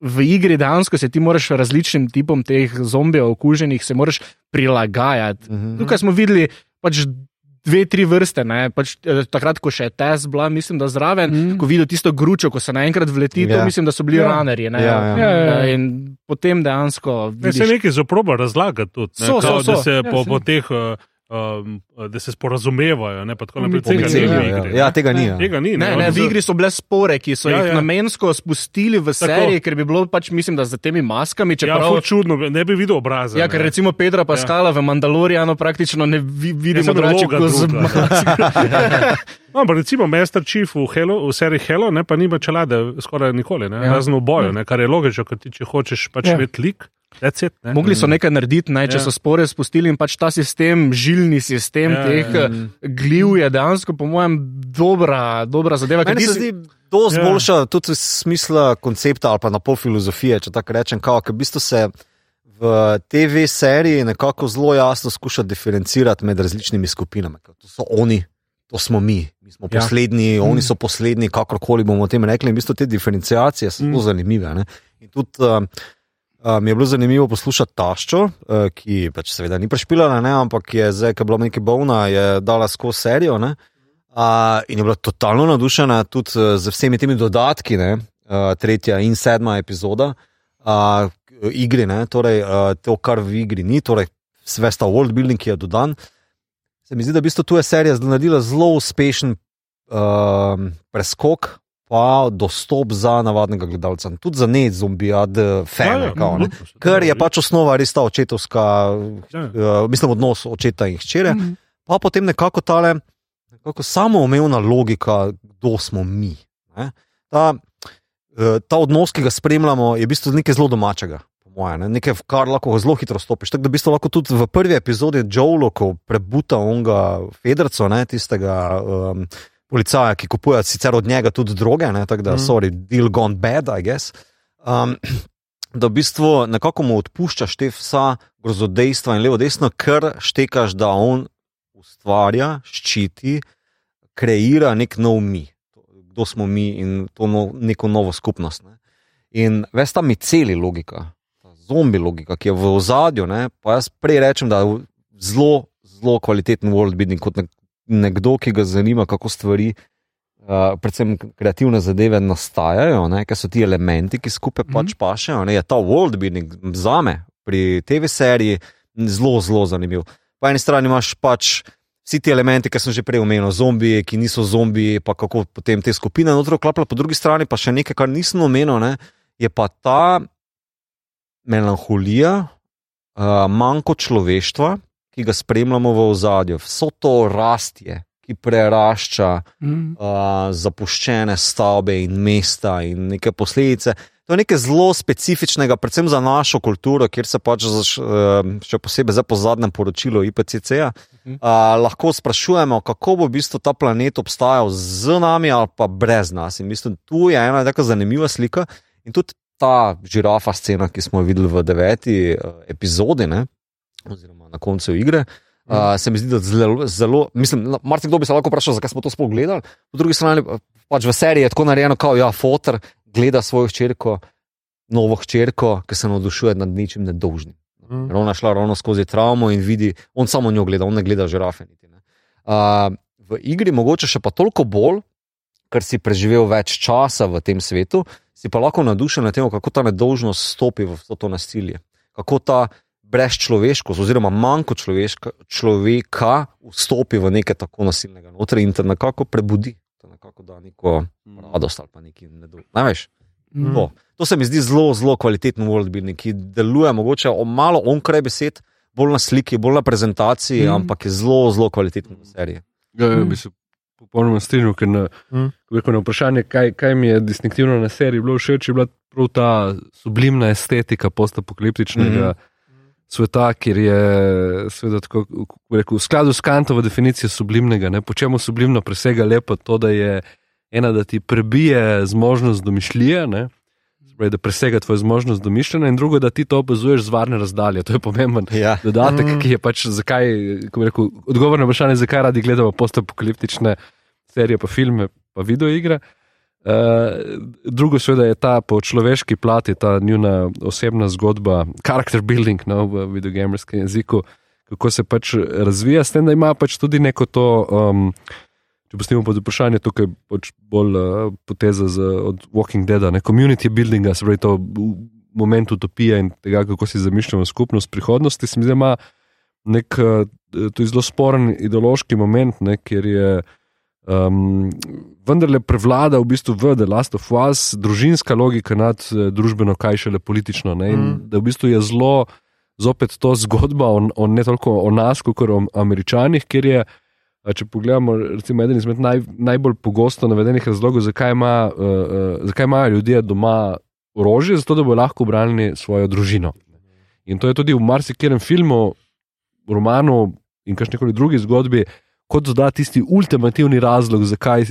v igri dejansko se ti moraš različnim tipom teh zombijev okuženih se moraš prilagajati. Mhm. Tukaj smo videli pač dve, tri vrste. ne, Pač, eh, takrat, ko še je test bila, mislim, da zraven, Mhm. mm. ko videl tisto gručo, ko se naenkrat vleti, Ja. to mislim, da so bili Ja. ranerji. Ne, Ja, ja. Ja, ja, ja. Eh, In potem dejansko. Ne, se vidiš- nekaj zaproba razlagati tudi. Ne, So, so, kao, so. Da se Ja, po, po teh, uh, um, da se sporazumevajo. Ne, pa tako naprej. Komunicirajo, Tega ni v ja. igri. Ja, ne. tega ni. ja. Tega ni. Ne, ne, Oni v igri so bile spore, ki so Ja, ja, jih ja. ja. namensko spustili v seriji, ker bi bilo pač, mislim, da za temi maskami. Ja, Čeprav, ful čudno, ne bi videl obraza. ja, ker ne. recimo Pedra Paskala ja. v Mandalorijanu praktično ne vi, vidimo vloga kot z druga. masko. <laughs> No, ampak recimo Master Chief v, Hello, v seriji Hello ne, pa nima čelade skoraj nikoli, ne, Ja. razen v boju, ne, kar je logično, ker ti če hočeš pač Ja. ja. videti lik, it. Ne. Mogli so nekaj narediti, ne, če Ja. so spore spustili in pač ta sistem, žilni sistem Ja, ja, teh ja. ja. gliv je dejansko, po mojem, dobra, dobra zadeva. ker Meni ti se zdi dosti ja. boljša, tudi smisla koncepta ali pa na pol filozofije, če tako rečem, kao, ker v bistvu se v TV seriji nekako zelo jasno skuša diferencirati med različnimi skupinami. To so oni, to smo mi, mi smo Ja. poslednji, ja. oni so poslednji, kakorkoli bomo o tem rekli. In v bistvu te diferenciacije so zelo Mm. zanimive. Ne? In tudi uh, uh, mi je bilo zanimivo poslušati taščo, uh, ki pač seveda ni prešpilala, ne, ampak je zdaj, ki je bila nekaj bolna, je dala skozi serijo. Ne? Uh, in je bila totalno navdušena tudi uh, z vsemi temi dodatki, ne, uh, tretja in sedma epizoda uh, igre, ne, torej uh, to, kar v igri ni, torej svesta world building, ki je dodan. Se mi zdi, da v bistvu tu je serija naredila zelo uspešen uh, preskok. Pa dostop za navadnega gledalca, tudi za ne zombijad, fane. Ja, ja, Ker je pač osnova res ta očetovska, Ja. uh, mislim, odnos očeta in hčere Mhm. pa potem nekako tale nekako samoumevna logika, kdo smo mi. Ne? Ta, eh, ta odnos, ki ga spremljamo, je v bistvu nekaj zelo domačega. po Moje, ne? Nekaj, v kar lahko zelo hitro stopiš. Tako da v bistvu lahko tudi v prvi epizodi Joelo, ko prebuta onga Federco, ne, tistega um, policaja, ki kupuje sicer od njega tudi droge, ne, tako da, mm. Sorry, deal gone bad, I guess. Um, da v bistvu nekako mu odpuščaš te vsa grozodejstva in levo, desno, ker štekaš, da on ustvarja, ščiti, kreira nek nov mi, kdo smo mi in to no, neko novo skupnost. Ne. In ves ta mi celi logika, ta zombi logika, ki je v ozadju, ne, pa jaz prej rečem, da je zelo, zelo kvaliteten world building kot nek, nekdo, ki ga zanima, kako stvari. Uh, predvsem kreativne zadeve nastajajo, ne, ker so ti elementi, ki skupaj mm -hmm. pač pašejo. Ne, je ta world building za me pri TV seriji zelo, zelo zanimiv. Po eni strani imaš pač vsi ti elementi, ki sem že prej omenil, zombiji, ki niso zombiji, pa kako potem te skupine noter vklapljajo, po drugi strani pa še nekaj, kar nisem omenil, ne, je pa ta melanholija, uh, manjko človeštva, ki ga spremljamo v ozadju, vso to rastje, ki prerašča Mhm. uh, zapuščene stavbe in mesta in neke posledice. To je nekaj zelo specifičnega, predvsem za našo kulturo, kjer se pač, zaš, uh, še posebej zdaj po zadnjem poročilu IPCC-ja, uh, lahko sprašujemo, kako bo v bistvu ta planet obstajal z nami ali pa brez nas. In mislim, tu je ena tako zanimiva slika in tudi ta žirafa scena, ki smo jo videli v deveti uh, epizodi, ne, oziroma na koncu igre. Uh, se mi zdi, da zelo, zelo mislim, marsikdo bi se lahko vprašal, zakaj smo to sploh gledali. Po drugi strani, pač v seriji je tako narejeno, kot ja, fotor, gleda svojo hčerko, novo hčerko, ki se navdušuje nad ničim nedolžnim. Mm. Ona je šla ravno skozi travmo in vidi, on samo njo gleda, on ne gleda žirafe. Niti, ne. uh, v igri mogoče še pa toliko bolj, ker si preživel več časa v tem svetu, si pa lahko navdušen nad tem, kako ta nedolžnost stopi v to nasilje. Kako ta brezčloveškost, oziroma manjko človeška, človeka, vstopi v nekaj tako nasilnega noter in te nekako prebudi. Te nekako da neko radost ali pa nekaj nedolžnega. Mm. To. to se mi zdi zelo, zelo kvaliteten worldbuilding, ki deluje mogoče o malo onkraj besed, bolj na sliki, bolj na prezentaciji, Mm. mm. ampak je zelo, zelo kvaliteten v seriji. Ja, ja, Mm. bi se popolnoma strinjal, ker na, Mm. rekel, na vprašanje, kaj, kaj mi je distinktivno na seriji bilo všeč, je bila prav ta sublimna estetika postapokaliptičnega mm. Sveta, kjer je seveda tako, rekel, v skladu s Kantovo definicijo sublimnega. Ne, po čemu sublimno presega lepo to, da je ena, da ti prebije zmožnost domišljije. Ne, pravi, Da presega tvojo zmožnost domišljanja, in drugo, da ti to opazuješ z varne razdalje. To je pomemben Ja. dodatek, Mm. ki je pač zakaj, rekel, odgovor na vprašanje, zakaj radi gledamo postapokaliptične serije, pa filme, pa videoigre. Uh, drugo, seveda, je ta po človeški plati, ta njuna osebna zgodba, character building no, v videogamerskem jeziku, kako se pač razvija, s tem, da ima pač tudi neko to. Um, Če postimo pod vprašanje, tukaj je pač bolj uh, poteza z, od Walking Dead, ne community buildinga, se pravi to moment utopije in tega, kako si zamišljamo skupnost prihodnosti, se mi zdi, da ima nek uh, zelo sporen ideološki moment, ne, kjer je um, vendarle prevlada v bistvu v The Last of Us družinska logika nad eh, družbeno, kaj šele politično. Ne, in Mm. da v bistvu je zelo zopet to zgodba o, o ne toliko o nas, kot o američanih, kjer je. Če pogledamo, recimo, eden izmed naj, najbolj pogosto navedenih razlogov, zakaj, ima, uh, uh, zakaj imajo ljudje doma orožje, zato da bodo lahko branili svojo družino. In to je tudi v marsikerem filmu, romanu in kakšni drugi zgodbi, kot da tisti ultimativni razlog, zakaj uh,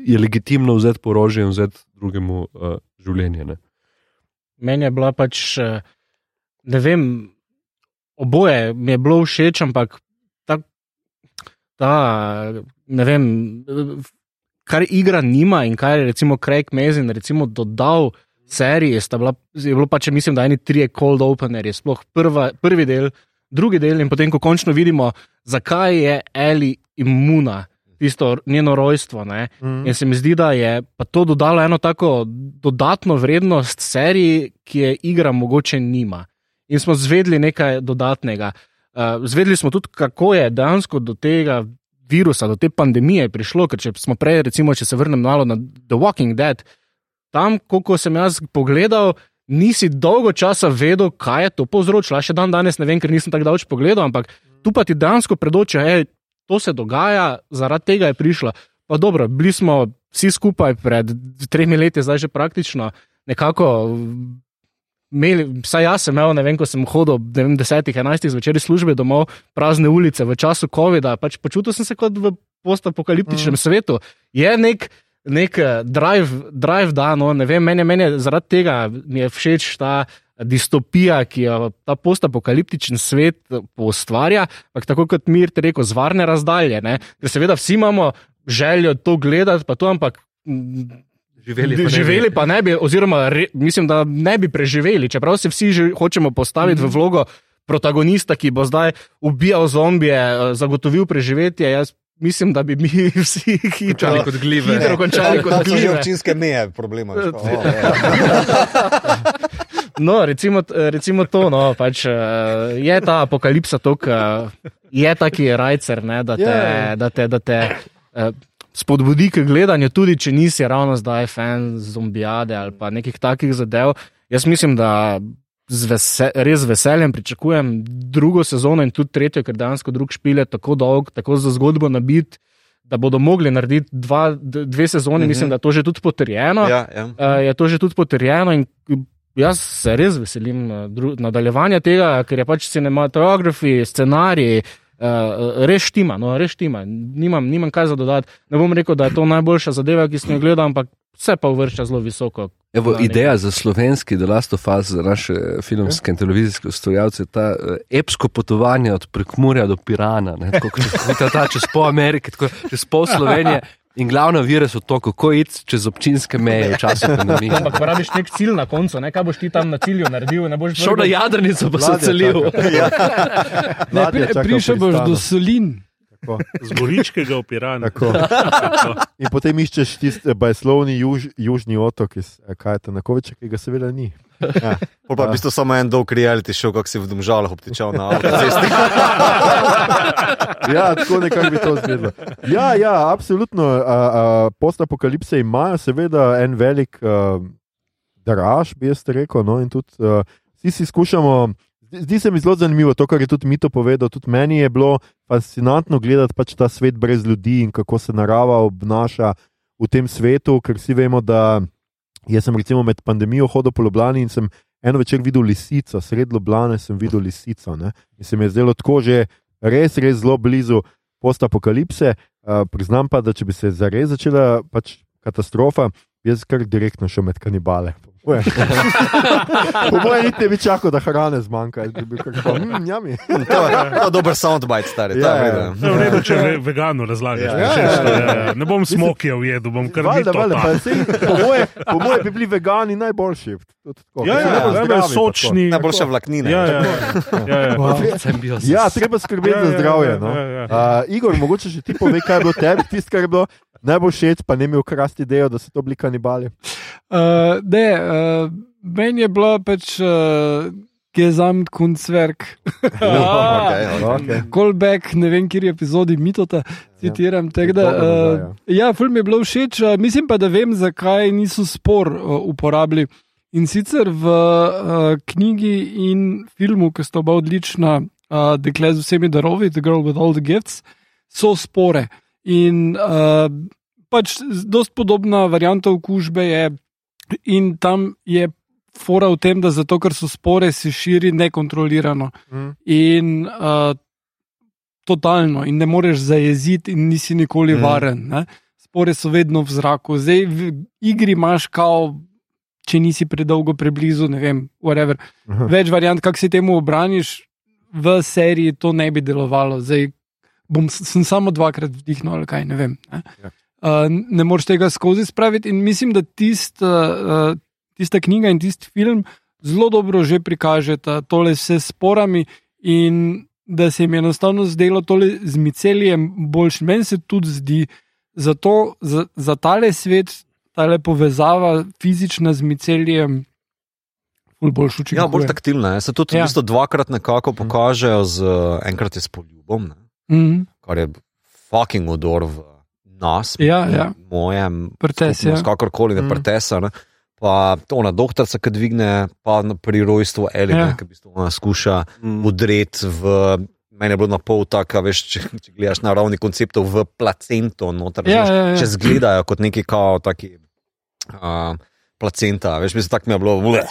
je legitimno vzeti porožje in vzeti drugemu uh, življenje. Ne. Meni je bila pač, eh, ne vem, oboje mi je bilo všeč, ampak ta, ta ne vem, kar igra nima in kar je recimo Craig Mazin recimo dodal seriji, sta bila, je bilo pač, mislim, da eni trije cold openerji, sploh prva, prvi del, drugi del in potem, ko končno vidimo, zakaj je Eli imuna. Tisto njeno rojstvo. Ne? Mm. In se mi zdi, da je pa to dodalo eno tako dodatno vrednost seriji, ki je igra mogoče nima. In smo zvedeli nekaj dodatnega. Uh, zvedeli smo tudi, kako je dejansko do tega virusa, do te pandemije prišlo. Ker če smo prej, recimo, če se vrnem malo na The Walking Dead, tam, ko sem jaz pogledal, nisi dolgo časa vedel, kaj je to povzročilo. Še dan danes ne vem, ker nisem tako dolgo pogledal, ampak tu pa ti dejansko predoče, hej, to se dogaja, zaradi tega je prišlo. Pa dobro, bili smo vsi skupaj pred tremi leti, zdaj že praktično nekako. Imeli, vsaj jaz sem imel, ne vem, ko sem hodil, vem, desetih, enajstih zvečer iz službe domov, prazne ulice v času COVID-a, pač počutil sem se kot v postapokaliptičnem mm. svetu. Je nek, nek eh, drive, drive da, no, ne vem, meni, meni zaradi tega mi je všeč ta distopija, ki jo ta postapokaliptičen svet ustvarja, ampak tako kot mir, te rekel, z varne razdalje. Ne? Ker seveda vsi imamo željo to gledati, pa to, ampak. mm, Živeli pa živeli pa ne bi, oziroma re, mislim, da ne bi preživeli, čeprav se vsi že hočemo postaviti mm. v vlogo protagonista, ki bo zdaj ubijal zombije, eh, zagotovil preživetje. Jaz mislim, da bi mi <laughs> vsi hitro, Končali kot glive. hitro končali kot glive. občinske meje problema. <laughs> o, ja. No, recimo, recimo to, no, pač, eh, je ta apokalipsa tako, je taki rajcer, ne, da te, Ja. da te, da te eh, spodbudi k gledanju, tudi če nisi ravno zdaj fan zombijade ali pa nekih takih zadev. Jaz mislim, da vese, res veseljem pričakujem drugo sezono in tudi tretjo, ker dejansko drug špil je tako dolg, tako za zgodbo nabit, da bodo mogli narediti dva, dve sezoni, mm. -hmm. mislim, da je to že tudi potrjeno. Ja, ja. Uh, je to že tudi potrjeno in jaz se res veselim uh, nadaljevanja tega, ker je pač cinematografi, scenarij. Uh, res štima, no, res štima. Nimam, nimam kaj za dodati. Ne bom rekel, da je to najboljša zadeva, ki sem jo gledal, ampak vse pa uvršča zelo visoko. Evo, ideja za slovenski The Last of Us, za naše filmske in televizijske ustvarjalce, je ta eh, epsko potovanje od Prekmurja do Pirana, ne, tako kot ta, ta čez pol Amerike, tako čez pol Slovenije. In glavna vira so to, kako iti čez občinske meje v času pandemije. Ampak porabiš nek cilj na koncu, ne? kaj boš ti tam na cilju naredil. Ne boš Šel na jadrnico, pa se celil. čaka. Ne, pri, prišel boš do Solin. Tako. Z goričkega opiranja. In potem iščeš tisti bajslovni juž, južni otok, iz eh, kaj je to na Koviče, ki ga seveda ni. Ja. Pol pa v bistvu samo en dolg reality show, kako si v domžalah obtičal na avtocesti. <laughs> Ja, tako nekako bi to izgledalo. Ja, ja, absolutno. A, a, postapokalipse imajo seveda en velik a, daraž, bi jaz rekel. No, in tudi a, vsi si skušamo. Zdi- se mi zelo zanimivo to, kar je tudi Mito povedal. Tudi meni je bilo fascinantno gledati pač ta svet brez ljudi in kako se narava obnaša v tem svetu, ker vsi vemo, da jaz sem recimo med pandemijo hodil po Ljubljani in sem eno večer videl lisico, sred Ljubljane sem videl lisico. Ne? In se mi je zdelo tako že res, res zelo blizu postapokalipse. Uh, priznam pa, da če bi se zares začela pač katastrofa, bi jaz kar direktno šel med kanibale. Po moje- Po mojem, niti ne bi čakal, da hrane zmanjka. "Mm, jami." <laughs> To je to je dober soundbite, stari. Ja, ta, ja. je v redu, če ve, veganu razlagaš. Ja, ja, ja, ja. ja. Ne bom smokijev jedel, bom kar sej, po, moje, po moje bi bili vegani najboljši. Tudi tako, Ja, ja, ja, pa sočni. Najboljša vlaknina. Ja, ja, ja, ja. Tako. Ja, treba skrbeti Ja, za ja, zdravje. ja, No. ja, ja. Uh, Igor, mogoče še ti pove, kaj je bilo tebi, tisto, kar je bilo najbolj všeč, pa ne mi ukrasti idejo, da so to bili kanibali. Uh, ne, uh, meni je bila pač uh, okay. Okay. Callback, ne vem, kjer je epizodi mitota, citiram. Ja. Da, Dobro nazaj, uh, ja, film je bilo všeč, uh, mislim pa, da vem, zakaj niso spor uh, uporabili. In sicer v uh, knjigi in filmu, ki sta oba odlična, uh, Dekle z vsemi darovi, The Girl with All the Gifts, so spore. In uh, pač dosti podobna varianta okužbe je, in tam je fora v tem, da zato, ker so spore, se širi nekontrolirano. Mm. In uh, totalno, in ne moreš zajeziti, in nisi nikoli Mm. varen. Ne? Spore so vedno v zraku. Zdaj v igri imaš kao. Če nisi predolgo preblizu, ne vem, whatever. Aha. več variant, kako se temu obraniš, v seriji to ne bi delovalo. Zdaj bom, sem samo dvakrat vdihnil, ali kaj ne vem. Ne, Ja. uh, ne moreš tega skozi spraviti. In mislim, da tist, uh, tista knjiga in tisti film zelo dobro že prikažeta tole vse s sporami in da se jim enostavno zdelo tole z miceljem boljši. Meni se tudi zdi, zato za, za tale svet, tale povezava fizična z miceljem. ful Boljš Ja, učinkuje. bolj taktilna. je. Se tudi Ja. v bistvu dvakrat nekako pokažejo, z, enkrat je s poljubom, ne, Mhm. kar je fucking odor v nas, Ja, ja. mojem, Prtes, ja. kakorkoli ne Mm. pretesa. Ne. Pa to ona doktorica, ki dvigne, pa pri rojstvu Elena, Ja. ki v bistvu ona skuša udreti v. Meni je bilo na pol tako, veš, če, če gledaš na ravni konceptov v placento, noter, Ja, znaš, ja, ja. če zgledajo kot neki kao taki. Uh, placenta, veš, mislim, tako mi je bilo. Bleh.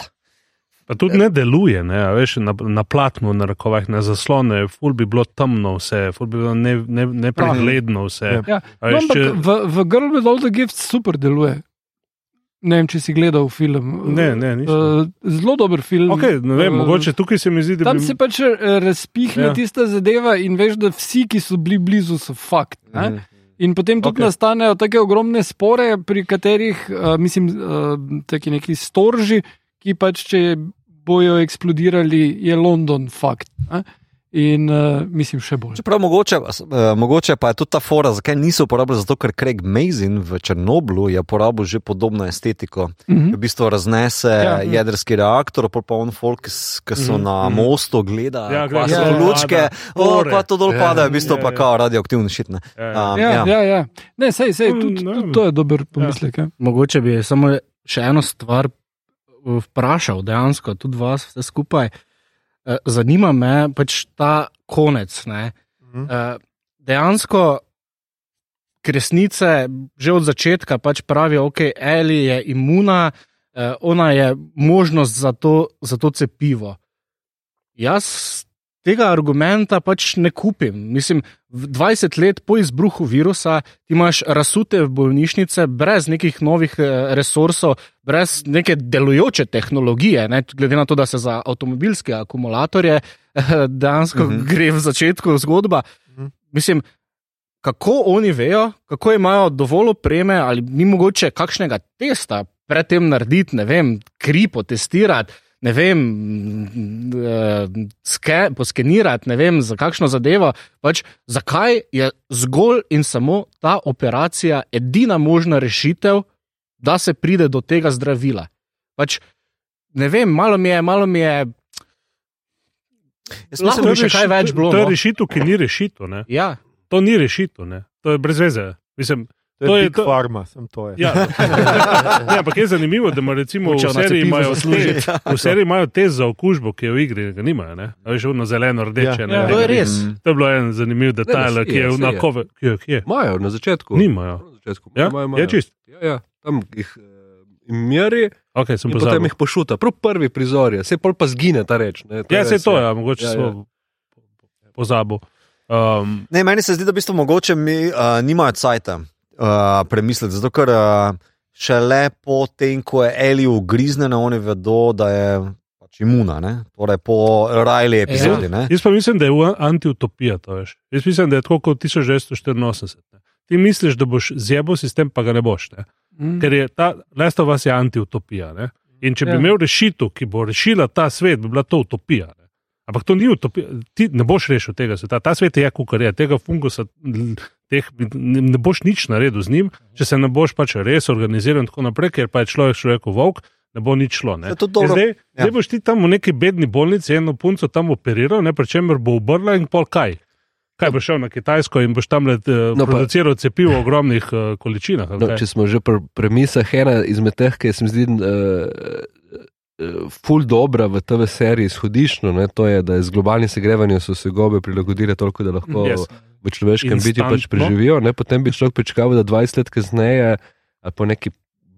Pa tudi ne deluje, ne, a veš, na, na platnu, na rokovih, na zaslone, ful bi bilo temno vse, ful bi bilo ne- ne- nepregledno vse. Ja. A No, veš, ampak če- v, v Girl with All the Gifts super deluje. Ne vem, če si gledal film. Ne, ne, nisem. Uh, zelo dober film. Okay, ne vem, Eh, mogoče tukaj se mi zdi, da Tam bi se pač eh, razpihne Ja. ja. tista zadeva, in veš, da vsi, ki so bili blizu, so fakt. ne. Mhm. In potem tudi okay. nastanejo tako ogromne spore, pri katerih, uh, mislim, uh, taki neki storži, ki pač, če bojo eksplodirali, je London fakt. Ne? In uh, mislim, še bolj. Čeprav mogoče, uh, mogoče pa je tudi ta fora, zakaj niso uporabljali, zato ker Craig Mazin v Černoblu je uporabil že podobno estetiko. Mhm. V bistvu raznese ja. Ja. jedrski reaktor, pa pa on folk, ki so Mhm, na mhm. mostu, gleda, Ja, ja, gleda, so ja, lučke, pada, o, pore. pa to dol Ja, pada, v bistvu ja, pa ja. kao radioaktivni šitne. Ja. Um, Ja, ja, ja. Ne, sej, sej, Mm, tudi, tudi vem. to je dober pomislek. Ja. Mogoče bi samo še eno stvar vprašal, dejansko tudi vas, vse skupaj. Eh, Zanima me pač ta konec. ne. Eh, Dejansko, ker resnice že od začetka pač pravijo, ok, Eli je imuna, eh, ona je možnost za to, za to cepivo. Jaz tega argumenta pač ne kupim. Mislim, v 20 let po izbruhu virusa imaš razsute bolnišnice brez nekih novih eh, resursov, brez neke delujoče tehnologije, ne, glede na to, da se za avtomobilske akumulatorje dejansko uh. -huh. gre v začetku zgodba. Mhm. Mislim, kako oni vejo, kako imajo dovolj opreme, ali ni mogoče kakšnega testa predtem narediti, ne vem, kri potestirati. Ne vem, eh, ske, poskenirati, ne vem, za kakšno zadevo. Pač, zakaj je zgolj in samo ta operacija edina možna rešitev, da se pride do tega zdravila? Pač, ne vem, malo mi je, malo mi je. Jaz Lahko bi še kaj več bilo. To je no. rešitev, ki ni rešitev. ne. Ja, To ni rešitev, ne. to je brez veze. Mislim, To je, To je Big to- Pharma, sem to je. Ja, <laughs> ne, ampak je zanimivo, da ima recimo v seriji imajo, te, v seriji imajo test za okužbo, ki je v igri, ga nimajo. Ne? A Veš, ono zeleno, rdeče. Ja. ne, Ja. to je res. To je bilo en zanimiv detajl, ki je je, v je. nakove. Imajo na začetku. Nimajo. Na začetku. Ja? Imajo, Je imajo. čist. Ja, ja. Tam jih eh, meri Okay, potem pozabil. jih pošuta. Prav prvi prizor je, se pol pa zgine ta reč. ne, Ja, res se to je. je, mogoče Ja, smo ja. pozabil. Um, Ne, meni se zdi, da v bistvu mogoče mi uh, nimajo cajta uh, premisliti, zato ker uh, šele po tem, ko je Eli ugriznjena, oni vedo, da je pač imuna, ne? torej po Riley epizodi. Ja. jaz pa mislim, da je antiutopija to. Veš. Jaz mislim, da je tako kot 1984. Ne. Ti misliš, da boš zjebo sistem, pa ga ne boš. Ne. Mm. Ker je ta Last of Us je antiutopija. Ne? In če bi Ja. ja. imel rešitev, ki bo rešila ta svet, bi bila to utopija. Ampak to ni utopija, ti ne boš rešil tega sveta. Ta svet je, kot je, tega fungusa, teh, ne, boš nič naredil z njim, če se ne boš pač res organiziral in tako naprej, ker pa je človek človeku volk, ne bo nič šlo. Ne? Zdaj, Ja. ja. zdaj boš ti tam v neki bedni bolnici eno punco tam operiral, ne, pri čemer bo obrla in pol kaj. Kaj boš šel na Kitajsko in boš tam le uh, No, pa- produciral cepivo v ogromnih uh, količinah? No, če smo že pri premisah, ena izmed teh, ki se mi zdi uh, ful dobra v TV seriji izhodiščno, ne, to je, da je z globalnim segrevanjem so se gobe prilagodile toliko, da lahko Yes. v človeškem bitju pač Instantno. preživijo. Ne, potem bi človek pričakoval, da 20 let kasneje ali po neki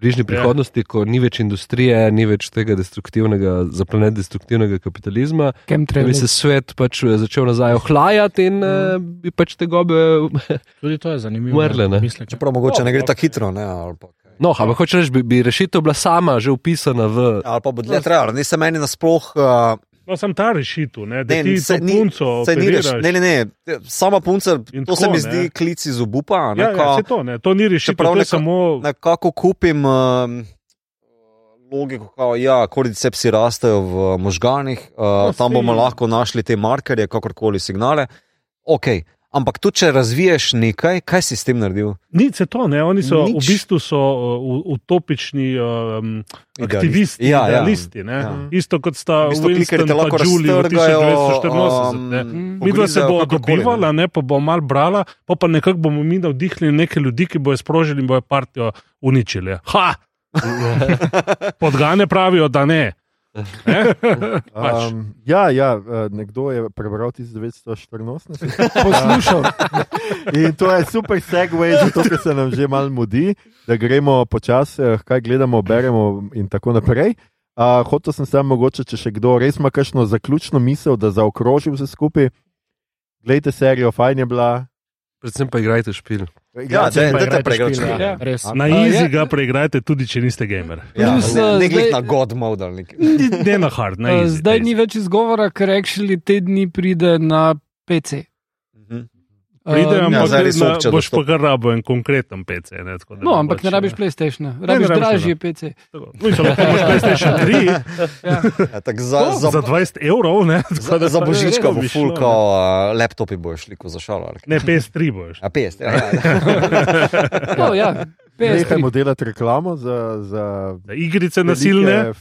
bližnji prihodnosti, ko ni več industrije, ni več tega destruktivnega, za planet destruktivnega kapitalizma, da bi se svet pač začel nazaj ohlajati in uh, bi pač te gobe <laughs> tudi to je zanimivo. Umrle, ne? Mislim, Čeprav mogoče ne gre tako hitro. Ne, ali. No, ampak hoče reči, bi, bi rešitev bila sama že upisana v. ali pa bo dlje trajalo. Ne se meni nasploh. Uh, No, sem ta rešitev, ne, da Ne, ti to ni- punco saj ni reš, operiraš. ne, ne, ne, sama punca, In to se tako, mi ne. zdi klic iz obupa. ne, Ja, ja, ko- se to, ne, to ni rešitev, Čeprav to je neka- samo. nekako kupim um, logiko, da ja, kordycepsi rastejo v možganih, uh, No, tam bomo lahko našli te markerje, kakorkoli signale. Ok, ampak tudi če razviješ nekaj, kaj si s tem naredil? Ni se to, ne, oni so Nič. v bistvu so uh, utopični um, aktivisti, Ja, ja. idealisti. ne. Ja. Isto kot sta V bistvu Winston lahko Julie v raztrgajo. 1984. um, ne. Mm. Midva se bo kakorkoli, ne. dobivala, ne, pa bo mal brala, pa, pa nekako bomo mi navdihnili neke ljudi, ki bojo sprožili in bojo partijo uničili. Ha! <laughs> Podgane pravijo, da ne. Um, ja, ja, eh, nekdo je prebral 1984. <laughs> <laughs> Poslušal. In to je super segue, zato ker se nam že malo mudi, da gremo počasi, eh, kaj gledamo, beremo in tako naprej. Uh, hotel sem samo mogoče, če še kdo res ima kakšno zaključno misel, da zaokroži vse skupaj. Glejte serijo, fajn je bila. Predvsem pa igrajte špil. Ja, Igrate- da pa te špil, Ja. ja. Res. Na je- ga preigrajte, tudi če niste gamer. Ja, Plus, ne, eh, ne gled zdaj- na God mode ali nekaj. Ne na hard, na <laughs> Uh, easy. Zdaj ni več izgovora, ker actually te dni pride na PC. Pride, Uh, ampak Ja, na- obče boš pa kar rabo en konkreten PC. Ne, tako da No, ne ampak boš, ne rabiš PlayStationa, ne rabiš rabiš, dražji ne. PC. Mislim, lahko imaš <laughs> PlayStation 3 Ja. Ja, tak za, za, za 20 evrov, ne? Tako za, da za to bo full, ne. kao uh, laptopi bojo šli, ko zašalo. ali kaj. Ne, PS3 boš. A pest, ja, ja. <laughs> No, ja, PS3. Nehajmo delati reklamo za, za Za igrice nasilne.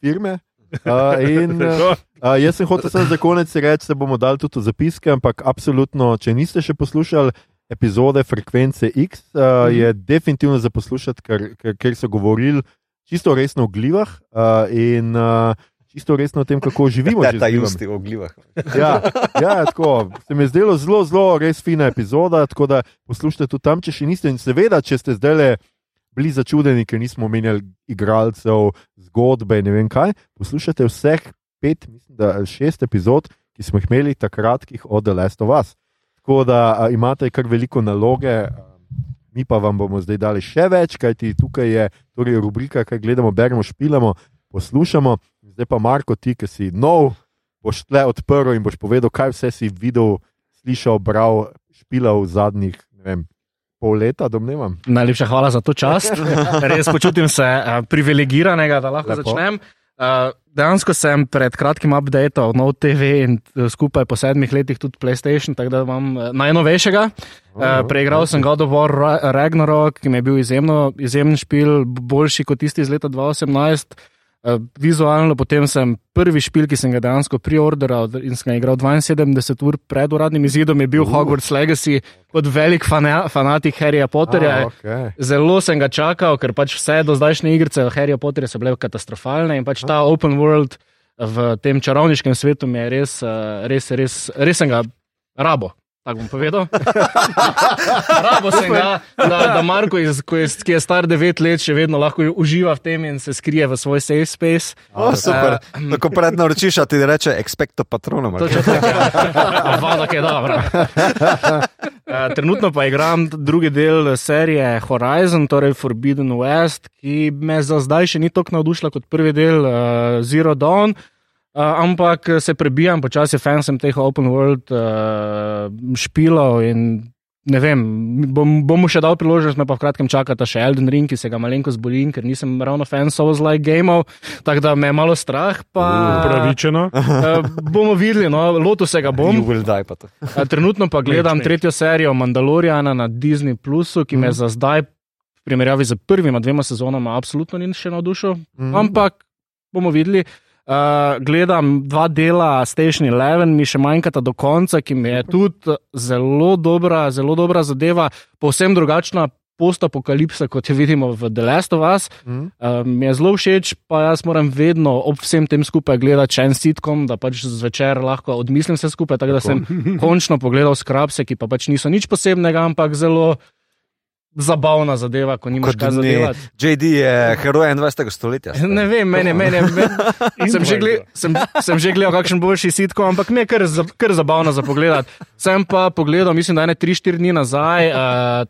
firme. Uh, in, <laughs> uh, uh, jaz sem hotel za konec reči, da bomo dali tudi zapiske, ampak absolutno, če niste še poslušali epizode Frekvence X, uh, je definitivno za poslušati, ker, ker, ker so govorili čisto resno o glivah uh, in uh, čisto resno o tem, kako živimo. Ja, ta justi v glivah. Ja, ja, tako. Se mi je zdelo zelo, zelo res fina epizoda, tako da poslušajte tudi tam, če še niste. In seveda, če ste zdaj bili začudeni, ker nismo omenjali igralcev, zgodbe in ne vem kaj, poslušajte vseh pet, mislim, da šest epizod, ki smo jih imeli takrat, ki jih od The Last of Us. Tako da a, imate kar veliko naloge. a, Mi pa vam bomo zdaj dali še več, kajti tukaj je torej rubrika, kaj gledamo, beremo, špilamo, poslušamo. Zdaj pa, Marko, ti, ki si nov, boš tle odprl in boš povedal, kaj vse si videl, slišal, bral, špilal v zadnjih vem, pol leta, domnevam. Najlepša hvala za to čast. <laughs> Res počutim se privilegiranega, da lahko. Lepo. začnem. Uh, dejansko sem pred kratkim updated nov TV in uh, skupaj po sedmih letih tudi PlayStation, tako da imam uh, najnovejšega. Uh, preigral sem God of War Ra- Ragnarok, ki mi je bil izjemno, izjemen špil, boljši kot tisti iz leta 2018. Uh, vizualno, potem sem prvi špil, ki sem ga dejansko preorderal in sem ga igral 72 ur pred uradnim izidom, je bil uh. Hogwarts Legacy kot velik fana, fanatik Harryja Potterja. A, okay. Zelo sem ga čakal, ker pač vse do zdajšnje igrice Harry Potterja so bile katastrofalne in pač ta open world v tem čarovniškem svetu mi je res, eh, res, res, res sem ga rabo. Tako bom povedal. <laughs> Rabo sem ga, da, da Marko, iz, ko je, ki je star 9 let, še vedno lahko uživa v tem in se skrije v svoj safe space. O, super. Eh, Tako predno rečiš, a ti reče expecto patronom. ali Točno tako. ja. Voda, ki je dobra. <laughs> Eh, Trenutno pa igram drugi del serije Horizon, torej Forbidden West, ki me za zdaj še ni tako navdušila kot prvi del uh, Zero Dawn. Uh, ampak se prebijam, počasi fan sem teh open world uh, špilov in ne vem, bom, bom mu še dal priložnost, me pa v kratkem čakata še Elden Ring, ki se ga malenko zbolim, ker nisem ravno fan Souls-like gameov, tako da me je malo strah. Pa, Upravičeno. uh, bomo videli, no, lotu se ga bom. Die, pa. A, Trenutno pa gledam Nič, nič. tretjo serijo Mandaloriana na Disney, Plusu, ki me za zdaj, v primerjavi z prvima dvema sezonama, absolutno ni še navdušil. Mhm. Ampak bomo videli. Uh, gledam dva dela Station 11, mi še manjkata do konca, ki mi je tudi zelo dobra, zelo dobra zadeva, povsem drugačna postapokalipsa, kot jo vidimo v The Last of Us. Mhm. Uh, mi je zelo všeč, pa jaz moram vedno ob vsem tem skupaj gledati še en sitkom, da pač zvečer lahko odmislim vse skupaj. Tako da sem končno pogledal skrapse, ki pa pač niso nič posebnega, ampak zelo zabavna zadeva, ko nimaš kaj zadelati. JD je heroj 21. stoletja. <laughs> Ne vem, meni, meni, meni <laughs> sem, že gled, sem, sem že gledal kakšen boljši sitko, ampak mi je kar, za, kar zabavno za pogled. Sem pa pogledal, mislim, da je 3-4 dni nazaj, uh,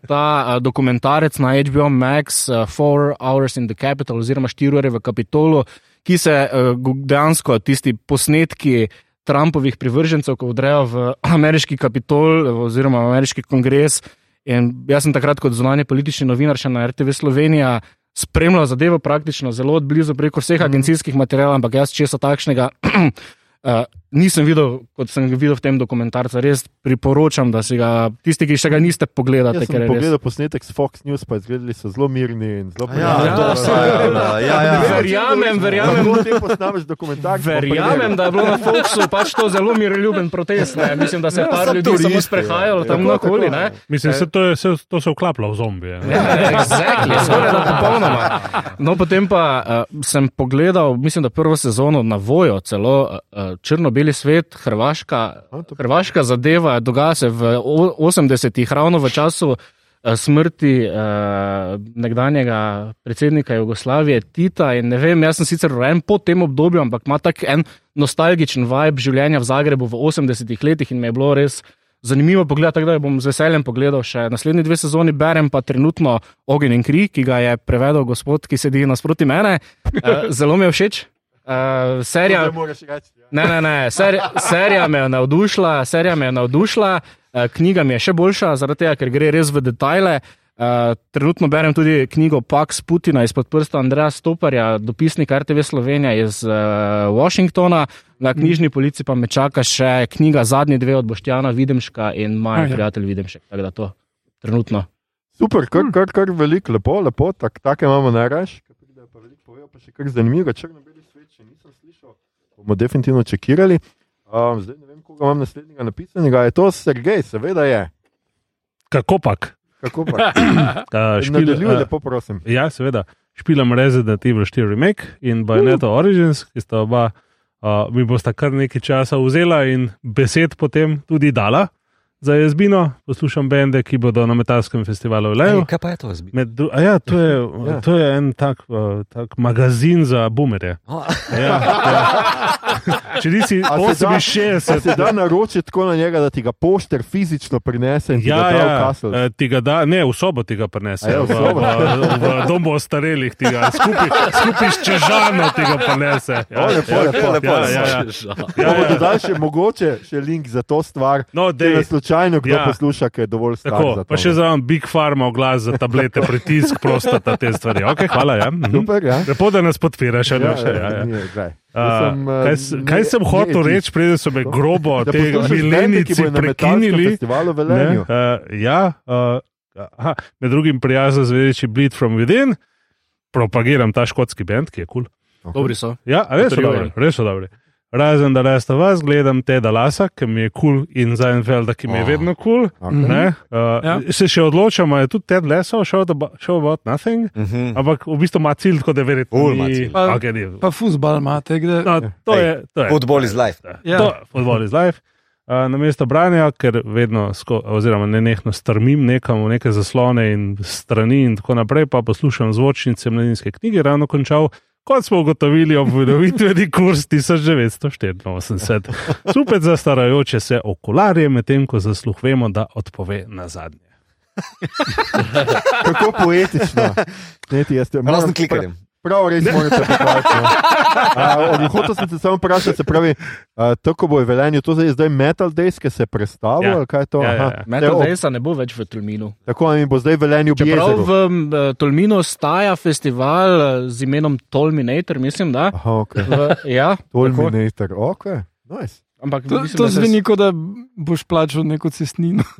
ta uh, dokumentarec na HBO Max, uh, Four Hours in the Capital, oziroma 4 ure v Kapitolu, ki se uh, dejansko tisti posnetki. Trumpovih privržencev, ko vdrejo v <clears throat> ameriški kapitol oziroma v ameriški kongres. In jaz sem takrat kot zunanje politični novinar še na RTV Slovenija spremljal zadevo praktično zelo odblizu preko vseh agencijskih materijalov, ampak jaz česa takšnega uh, <clears throat> nisem videl, kot sem ga videl v tem dokumentarcu. Res priporočam, da si ga, tisti, ki še ga niste pogledali, Jaz ker sem je res. pogledal posnetek s Fox News, pa izgledali so zelo mirni in zelo Ja, Ja, ja, je. Ja, ja. Verjamem, verjamem. Verjamem, da je bilo na Foxu pač to zelo miroljuben protest. Ne? Mislim, da se je Ja, par ljudi samo turisti, sprehajalo ja. tam ja. Mislim, se to, je, se, to se vklapla v zombije. ne. Exactly, skoraj da popolnoma. No, potem pa uh, sem pogledal, mislim, da prvo sezono na vojo, celo uh, črno-beli svet, Hrvaška, to- Hrvaška zadeva, dogaja se v o- 80-ih, ravno v času uh, smrti uh, nekdanjega predsednika Jugoslavije Tita. Ne vem, jaz sem sicer rojen po tem obdobju, ampak ima tak en nostalgičen vibe življenja v Zagrebu v 80-ih letih in mi je bilo res. Zanimivo pogled, tako da bom z veseljem pogledal še naslednji dve sezoni, berem pa trenutno Ogen in kri, ki ga je prevedel gospod, ki sedi nasproti mene. Uh, zelo mi je všeč. Uh, serija, reči. Ja. Ne, ne, ne, ser, serija me je navdušila, serija me je navdušila, uh, knjiga mi je še boljša, zaradi tega, ker gre res v detajle. Uh, trenutno berem tudi knjigo Pax Putina izpod prsta Andreja Stoparja, dopisnika RTV Slovenija iz uh, Washingtona. Na knjižni polici pa me čaka še knjiga Zadnji dve od Boštjana Videmška in Maja, Aha. prijatelj Videmšek. Tako da to trenutno. Super, kar, kar, kar veliko, lepo, lepo, tak, take imamo najraž. Kar pridejo pa veliko povejo, pa še kar zanimivo, črno-beli svet, če nisem slišal, bomo definitivno čekirali. Um, zdaj ne vem, koga imam naslednjega napisanega, je to Sergej, seveda je. Kako pak? Kako pa? <coughs> Uh, Nadaljuj, uh, lepo prosim. Ja, seveda. Špilam Resident Evil 4 Remake in Bayonetta Origins, ki sta oba, uh, mi bosta kar nekaj časa vzela in besed potem tudi dala za jazbino. Poslušam bende, ki bodo na metalskem festivalu v Leju. Ej, Kaj pa je to zbi? Med dru- a Ja, to je, Ja. to je en tak, uh, tak magazin za boomerje. Oh, Ja, ja. <laughs> če nisi A se da- A 68, se da naročiti tako na njega, da ti ga pošter fizično prinese in ti Ja, ga da v ja, kasel. eh, ti ga da, ne, v sobo ti ga prinese. Ja, v v, v, v domu ostarelih ti ga skupaj, skupaj s čežano ti ga prinese. Ja, O, lepo, ja, lepo, lepo, ja, lepo. ja, ja. Ja, bomo dodali še mogoče še link za to stvar. No, nas dej, slučajno kdo Ja. posluša, ki je dovolj star tako, za pa še zraven Big Pharma oglas za tablete, pritisk, prostata, te stvari. Okay, hvala, ja. Mhm. Super, ja. Lepo, da nas podpiraš, Ja, Aljoša. Ja, ja. ni, Jaz sem, eh, kaj, kaj sem ne- hotel ne- reči, preden so me grobo te milenici prekinili? Ne, Velenju. uh, ja, uh, aha, med drugim prijazno zvedeči Bleed from Within, propagiram ta škotski bend, ki je kul. Cool. Dobri so. Ja, a res so dobri, res so dobri. Razen da res vas gledam Teda Lasa, ki mi je kul, cool, in Zajenfelda, ki mi je Oh. vedno kul. Cool, Okay. ne, uh, Ja. ja. Se še odločamo, je tudi Ted Lasso, show show about nothing, Mhm. ampak v bistvu ima cilj, tako da verjetno Ful ima ni. Pa- Okay, ni. Pa futbal imate, kde. No, to je. To je Football is life. Ja. To, football is life. Uh, na mesto branja, ker vedno, sko, oziroma ne nehno strmim nekam v neke zaslone in strani, in tako naprej, pa poslušam zvočnice mladinske knjige, ravno končal. Kot smo ugotovili ob viditveni kurs 1984, super za starajoče se okularje, medtem ko za sluh vemo, da odpove na zadnje. Kako poetično. <laughs> Ne, ti Razen klikarjem. Prav, res morate pohvaliti. no. <laughs> Hotel sem se samo vprašati, se pravi, a, tako bo v Velenju, to je zdaj Metal Days, ki se predstavlja, Ja. ali kaj je to? Ja, ja, ja. Metal Evo, Daysa ne bo več v Tolminu. Tako in bo zdaj v Velenju Čeprav bijezel. v uh, Tolminu staja festival eh, z imenom Tolminator, mislim, da. Aha, ok. V, ja, <laughs> tako. Tolminator, ok. Nice. Ampak To, mislim, to zveni, kot da boš plačal neko cestnino. <laughs>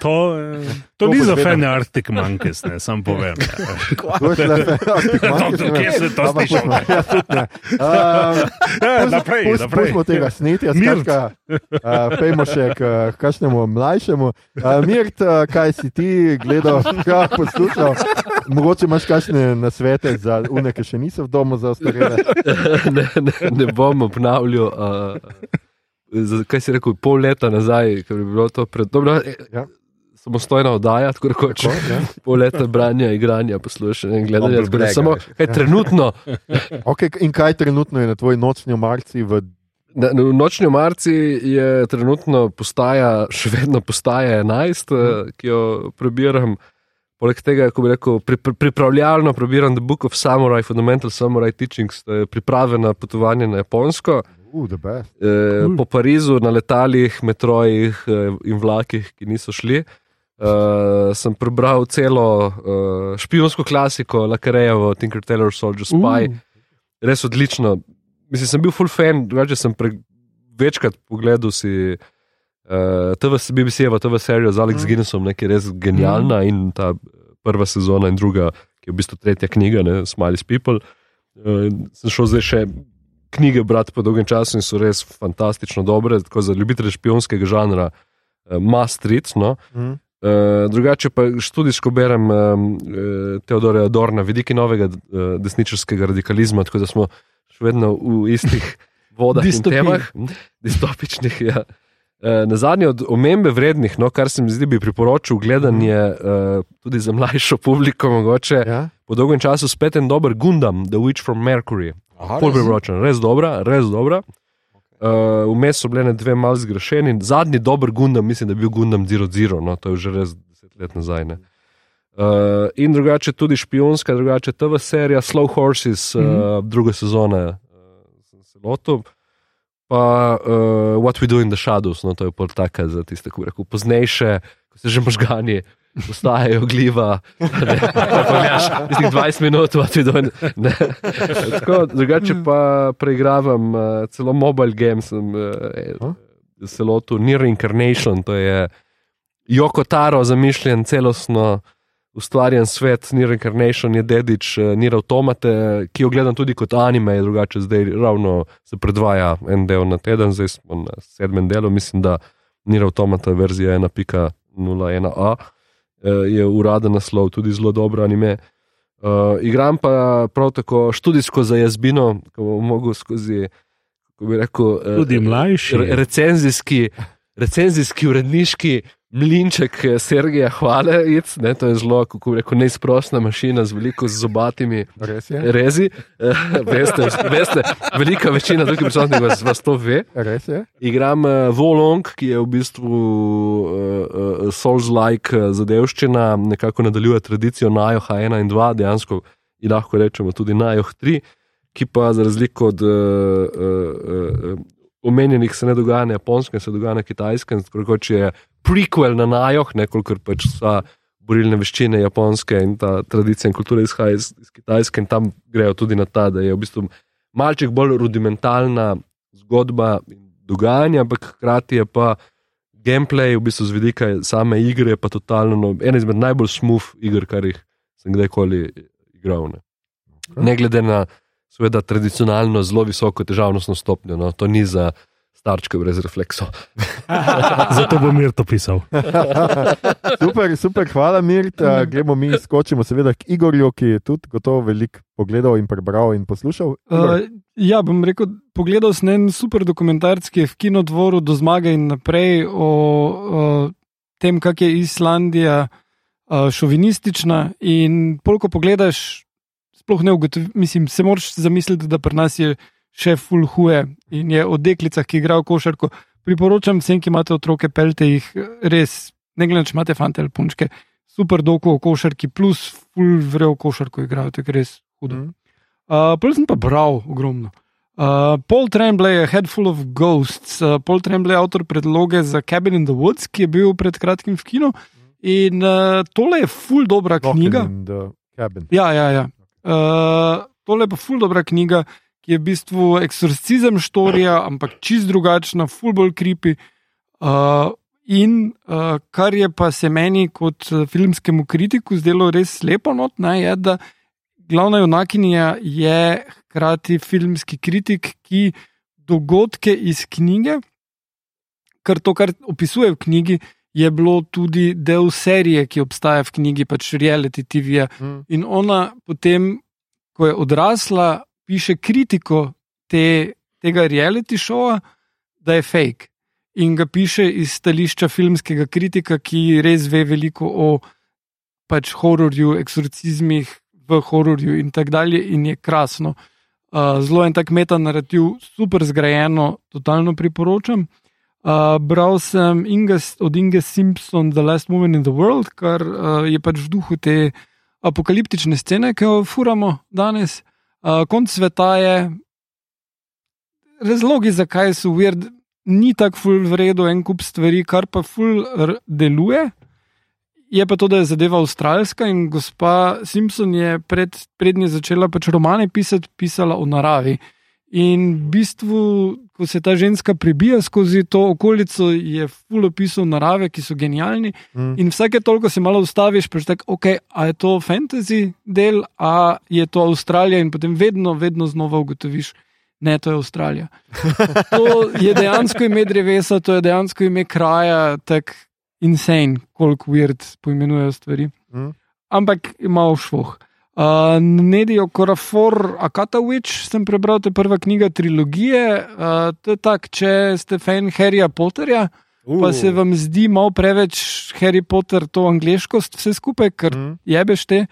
To, eh, to To ni za fene Arctic Monkeys, ne, sam povem. <laughs> <laughs> To je šele To- kje se to sliši? Ja, tudi ne. Um, Ja, naprej, naprej. Pustimo tega snetja, Mirt. skratka, uh, pejmo še k uh, kakšnemu mlajšemu. Uh, Mirt, uh, kaj si ti gledal, kaj poslušal? Mogoče imaš kakšne nasvete za une, ki še niso v domu za ostarele. <laughs> ne, ne, ne bom obnavljal. Uh, kaj si rekel, pol leta nazaj, ker bi bilo to pred. Dobro, eh, Ja. Samostojna oddaja, tako rekoč. Tako, ja. Pol leta branja, igranja, poslušanja in gledanja. Tako brag, Samo veš. kaj trenutno, Okay, in kaj trenutno je na tvoji nočni marci v na, v nočni marci je trenutno postaja, še vedno postaja 11, eh, ki jo prebiram. Poleg tega, ko bi rekel, pri, pri, pripravljalno prebiram The Book of Samurai, Fundamental Samurai Teachings, priprave na potovanje na Japonsko. Uh, the best. eh, po Parizu na letalih, metrojih eh, in vlakih, ki niso šli. Uh, sem prebral celo uh, špijonsko klasiko Lakarejevo, Tinker Tailor Soldier Spy, uh. res odlično. Mislim, sem bil full fan, drugače sem pre, večkrat pogledal si uh, TV, BBC-jevo TV serijo z Alex Mm. Guinnessom, ne, ki je res genialna in ta prva sezona in druga, ki je v bistvu tretja knjiga, ne, Smiles People. Uh, sem šel zdaj še knjige brati po dolgem času in so res fantastično dobre, tako za ljubitelje špijonskega žanra, uh, must read. No. Mm. Uh, drugače pa študijsko berem um, Teodora Adorna, vidiki novega uh, desničarskega radikalizma, tako da smo še vedno v istih <laughs> vodah in Distopiji. temah, distopičnih. Ja. Uh, na zadnje od omembe vrednih, no, kar se mi zdi, bi priporočil gledanje uh, tudi za mlajšo publiko, mogoče Ja? po dolgem času spet en dober Gundam, The Witch from Mercury. Aha, Pol res? dobra, res dobra. Uh, Vmes so bile dve mal zgrešeni. Zadnji dober Gundam, mislim, da je bil Gundam Zero Zero, no, to je že res deset let nazaj. Ne. Uh, in drugače tudi špijonska, drugače TV serija Slow Horses, uh, druga sezona uh, sem se lotil. Pa uh, What We Do in the Shadows, no, to je pol taka za tiste, ki rekel, poznejše, ko se že možgani postajajo gliva. Pa pogledaš, tistih 20 minut, we do. Ne. Tako, drugače pa preigravam uh, celo mobile game, sem uh, celo tu Near Incarnation, to je Joko Taro zamišljen celostno ustvarjen svet, Near Incarnation je dedič uh, Near Automate, ki jo gledam tudi kot anime, je drugače zdaj ravno se predvaja en del na teden, zdaj smo na sedmem delu, mislim, da Near Automata verzija 1.01a eh, je uraden naslov, tudi zelo dobro anime. Uh, igram pa prav tako študijsko za jazbino, ko bom mogel skozi, kako bi rekel, eh, Tudi mlajši. re- recenzijski, recenzijski, uredniški mlinček eh, Sergeja Hvale, jec, ne, to je zelo, kako rekel, neizprostna mašina z veliko zobatimi Res rezi. Eh, veste, veste, velika večina tukaj prisotnih vas, vas to ve. Res je. Igram uh, Volong, ki je v bistvu uh, uh, Souls-like zadevščina, nekako nadaljuje tradicijo Najoha 1 in 2, dejansko in lahko rečemo tudi Najoh 3, ki pa za razliko od uh, uh, uh, omenjenih se ne dogaja na japonskem, se dogaja na kitajskem, tako kot je prequel na Najoh, nekoliko pač vsa borilne veščine japonske in ta tradicija in kultura izhaja iz, iz kitajske in tam grejo tudi na ta, da je v bistvu malček bolj rudimentalna zgodba in dogajanje, ampak hkrati je pa gameplay, v bistvu z vidika same igre, pa totalno no, ena izmed najbolj smooth iger, kar jih sem kdajkoli igral. Ne, ne glede na, seveda, tradicionalno zelo visoko težavnostno stopnjo, no, to ni za starčke brez refleksov. <laughs> Zato bom mir to pisal. <laughs> super, super, hvala, Mirt. Uh, gremo mi, skočimo seveda k Igorju, ki je tudi gotovo veliko pogledal in prebral in poslušal. Igor, Uh, ja, bom rekel, pogledal sem en super dokumentarc, ki je v kinodvoru do zmage in naprej o, o tem, kako je Islandija uh, šovinistična. In polko pogledaš, sploh ne ugotoviš, mislim, se moraš zamisliti, da pri nas je še full huje in je o deklicah, ki igrajo košarko. Priporočam vsem, ki imate otroke, pelte jih res, ne glede če imate fante ali punčke, super dolgo o košarki, plus full vrejo košarko igrajo, to je res hudo. Mhm. Uh, Prej sem pa bral ogromno. Uh, Paul Tremblay je Head Full of Ghosts. Uh, Paul Tremblay je avtor predloge za Cabin in the Woods, ki je bil pred kratkim v kinu. In uh, tole je full dobra knjiga. Cabin. Ja, ja, ja. Uh, tole je pa full dobra knjiga, ki je v bistvu eksorcizem štorija, ampak čist drugačna, full bolj kripi. Uh, in uh, kar je pa se meni kot eh, filmskemu kritiku zdelo res lepo, not, ne, je, da glavna junakinja je hkrati filmski kritik, ki dogodke iz knjige, ker to, kar opisuje v knjigi, je bilo tudi del serije, ki obstaja v knjigi, pač reality TV. -ja. Mm. In ona potem, ko je odrasla, piše kritiko te, tega reality šova, da je fake. In ga piše iz stališča filmskega kritika, ki res ve veliko o pač hororju, eksorcizmih v hororju in tako dalje, in je krasno. Uh, zelo en tak metanarativ, super zgrajeno, totalno priporočam. Uh, bral sem Inga, od Inge Simpson, The Last Woman in the World, kar uh, je pač v duhu te apokaliptične scene, ki jo furamo danes. Uh, konc sveta je, razlogi, zakaj so weird, ni tako ful vredno en kup stvari, kar pa ful deluje. Je pa to, da je zadeva avstralska in gospa Simpson je pred, prednje začela pač romane pisati, pisala o naravi. In v bistvu, ko se ta ženska prebija skozi to okolico, je full opisov narave, ki so genialni. Mm. In vsake toliko se malo ustaviš, pa rečeš, ok, a je to fantasy del, a je to Avstralija, in potem vedno, vedno znova ugotoviš, ne, to je Avstralija. <laughs> To je dejansko ime drevesa, to je dejansko ime kraja, tako insane, koliko weird poimenujejo stvari. Mm. Ampak ima všvoh. Uh, Nedijo Korafor Akatawitch sem prebral, to je prva knjiga trilogije. Uh, to je tako, če ste fan Harryja Potterja, uh. pa se vam zdi malo preveč Harry Potter, to angliškost, vse skupaj, ker Mm. jebeš te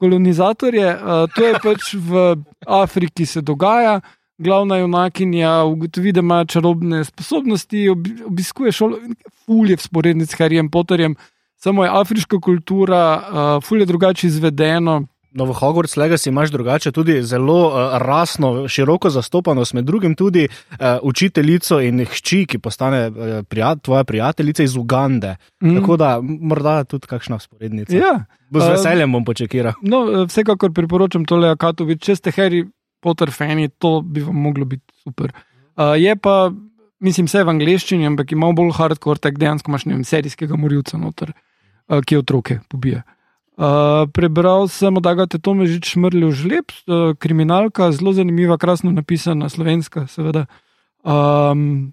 kolonizatorje. Uh, to je pač v Afriki se dogaja. Glavna junakinja ugotovi, da ima čarobne sposobnosti, ob, obiskuje šolo, fulje v sporednici s Harryjem Potterjem, samo je afriška kultura, uh, fulje drugače izvedeno. No, v Hogwarts Legacy imaš drugače tudi zelo uh, rasno, široko zastopanost, med drugim tudi uh, učiteljico in hči, ki postane uh, prijat, tvoja prijateljica iz Ugande. Mm. Tako da morda tudi kakšna sporednica. Ja, Bo z veseljem bom počekiral. no, eh, vsekakor priporočam tole Akatovič. Če ste Harry Potter fani, to bi vam moglo biti super. Uh, je pa, mislim, vse v angleščini, ampak ima bolj hardcore, tak dejansko imaš ne vem, serijskega morilca noter, uh, ki otroke pobije. Uh, prebral sem od Agate Tomežič Šmrljo žleb, uh, kriminalka, zelo zanimiva, krasno napisana, slovenska, seveda. Um,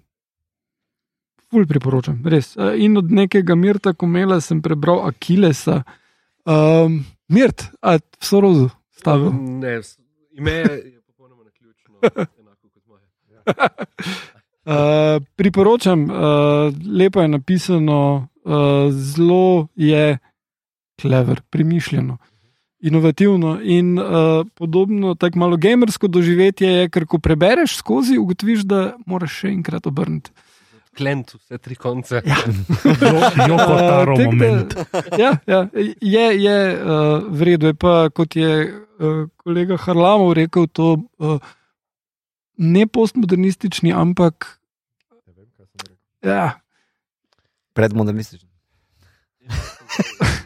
ful priporočam, res. Uh, in od nekega Mirta Komela sem prebral Akilesa. Um, Mirt, a v sorozu stavil. Ne, s- ime je popolnoma naključno, <laughs> enako kot moje. Uh, priporočam, uh, lepo je napisano, uh, zelo je klever, premišljeno, inovativno in uh, podobno, tako malo gamersko doživetje je, ker ko prebereš skozi, ugotoviš, da moraš še enkrat obrniti. Klent, vse tri konce. Ja. Joko <laughs> taro Uh, tako da- moment. Ja, ja, je, je uh, v redu, je pa kot je uh, kolega Harlamov rekel, to uh, ne postmodernistični, ampak ja, Predmodernističen.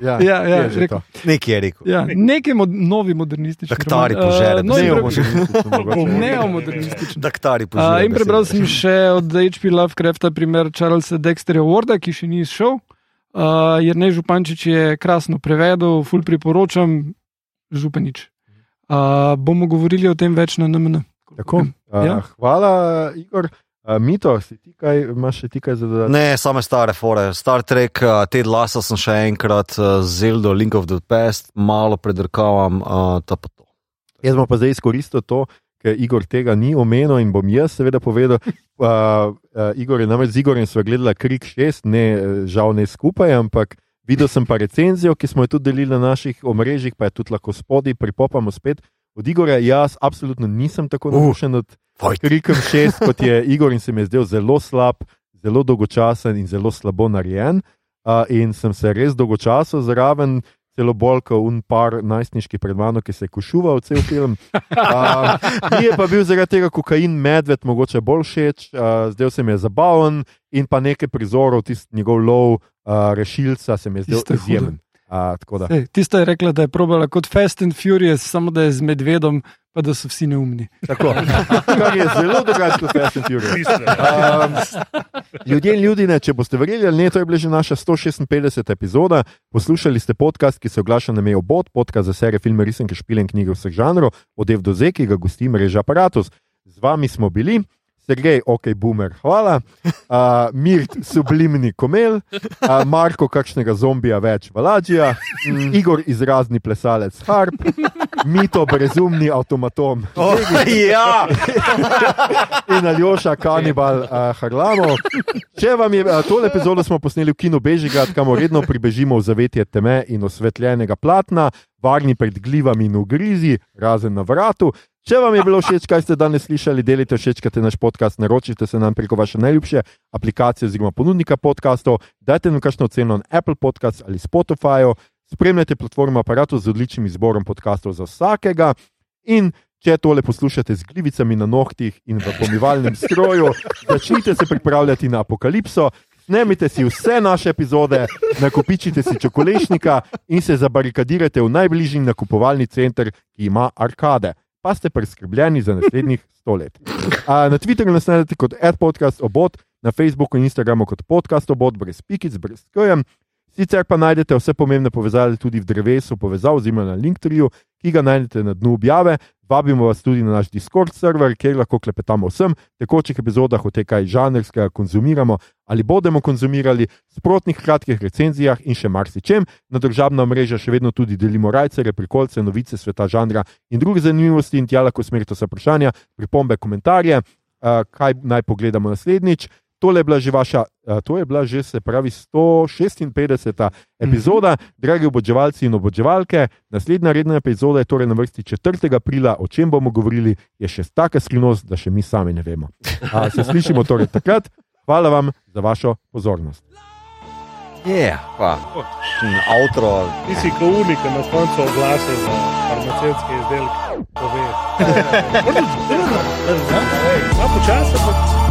Ja, Ja, ja, je rekel. Nekje je rekel. ja, neki mod, novi modernistični. Daktari roman. požere, Uh, no, ne že- <laughs> Neomodernistični. Daktari Uh, požirajo. in prebral sem še od H.P. Lovecrafta primer Charlesa Dexterja Warda, ki še ni izšel. Uh, Jrnej Župančič je krasno prevedel, ful priporočam, županič. Uh, bomo govorili o tem več na NMN. Tako. Uh, Ja. Hvala, Igor. Uh, Mito, si ti kaj, imaš še ti kaj za dodati? Ne, same stare fore. Star Trek, uh, te glasa sem še enkrat, uh, Zelda, Link of the Past, malo predrkavam, uh, ta pa to. Jaz bom pa zdaj izkoristil to, ker Igor tega ni omenil in bom jaz seveda povedal. Uh, uh, Igor je namreč z Igorjem sva gledala Krik 6, ne, žal ne skupaj, ampak videl sem pa recenzijo, ki smo jo tudi delili na naših omrežjih, pa je tudi lahko spodaj, pripopamo spet. Od Igorja jaz absolutno nisem tako Uh, navdušen od Fajt. Krikem 6, kot je Igor in se mi je zdel zelo slab, zelo dolgočasen in zelo slabo narejen. Uh, in sem se res dolgočasno zraven, celo bolj kot un par najstniških pred mano, ki se je košuval cel film. Uh, mi je pa bil zaradi tega kokain medved mogoče bolj všeč, uh, zdel se mi je zabaven in pa nekaj prizorov, tisti njegov lov uh, rešilca se mi je zdel Tisto izjemen. Uh, tako da. Ej, Tista je rekla, da je probala kot Fast and Furious, samo da je z medvedom, pa da so vsi neumni. Tako, <laughs> kar je zelo drugače kot Fast and Furious. Um, ljudje in ljudje, če boste verjeli ali ne, to je bila že naša 156. epizoda. Poslušali ste podcast, ki se oglaša na mejo Bot, podcast za serije filme, risanke, špile in knjige vseh žanrov, od Ev do Z, ki ga gosti mreža Apparatus. Z vami smo bili. Sergej, ok, boomer, hvala, uh, Mirt, sublimni komel, uh, Marko, kakšnega zombija več, Valadžija, Igor, izrazni plesalec, harp, Mito, brezumni avtomatom, Oh, ja, in Aljoša, kanibal uh, Harlamo. Če vam je uh, tole epizodo smo posneli v kinu Bežigrad, kamor redno pribežimo v zavetje teme in osvetljenega platna, varni pred glivami in ugrizi, razen na vratu. Če vam je bilo všeč, kaj ste danes slišali, delite všečkate naš podcast, naročite se nam preko vaše najljubše aplikacije oziroma ponudnika podkastov, dajte nam kakšno ceno na Apple Podcast ali Spotify, spremljate platformo aparatu z odličnim izborom podkastov za vsakega. In če tole poslušate z glivicami na nohtih in v pomivalnem stroju, začnite se pripravljati na apokalipso. Snemite si vse naše epizode, nakopičite si čokolešnika in se zabarikadirate v najbližji nakupovalni center, ki ima arkade. Pa ste preskrbljeni za naslednjih sto let. A, na Twitterju nas najdete kot adpodcast obot, na Facebooku in Instagramu kot podcast obot, brez pikic, brez skojem. Sicer pa najdete vse pomembne povezave tudi v drevesu povezav, oziroma na Linktriju, ki ga najdete na dnu objave. Vabimo vas tudi na naš Discord server, kjer lahko klepetamo o vsem tekočih epizodah, o tem, kaj žanrskega konzumiramo ali bomo konzumirali, sprotnih kratkih recenzijah in še marsičem. Na državna mreža še vedno tudi delimo rajce, prikolce, novice sveta žanra in druge zanimivosti in tja lahko smerite vse vprašanja, pripombe, komentarje, uh, kaj naj pogledamo naslednjič. Tole je bila že vaša, uh, to je bila že se pravi 156. epizoda, dragi oboževalci in oboževalke. Naslednja redna epizoda je torej na vrsti 4. aprila, o čem bomo govorili, je še taka skrivnost, da še mi sami ne vemo. Uh, se slišimo torej takrat. Hvala vam za vašo pozornost. yeah, pa. Avtro. Ti si kot unik, na koncu oglase za farmacevtske izdelke. Pove. Samo počasi, ampak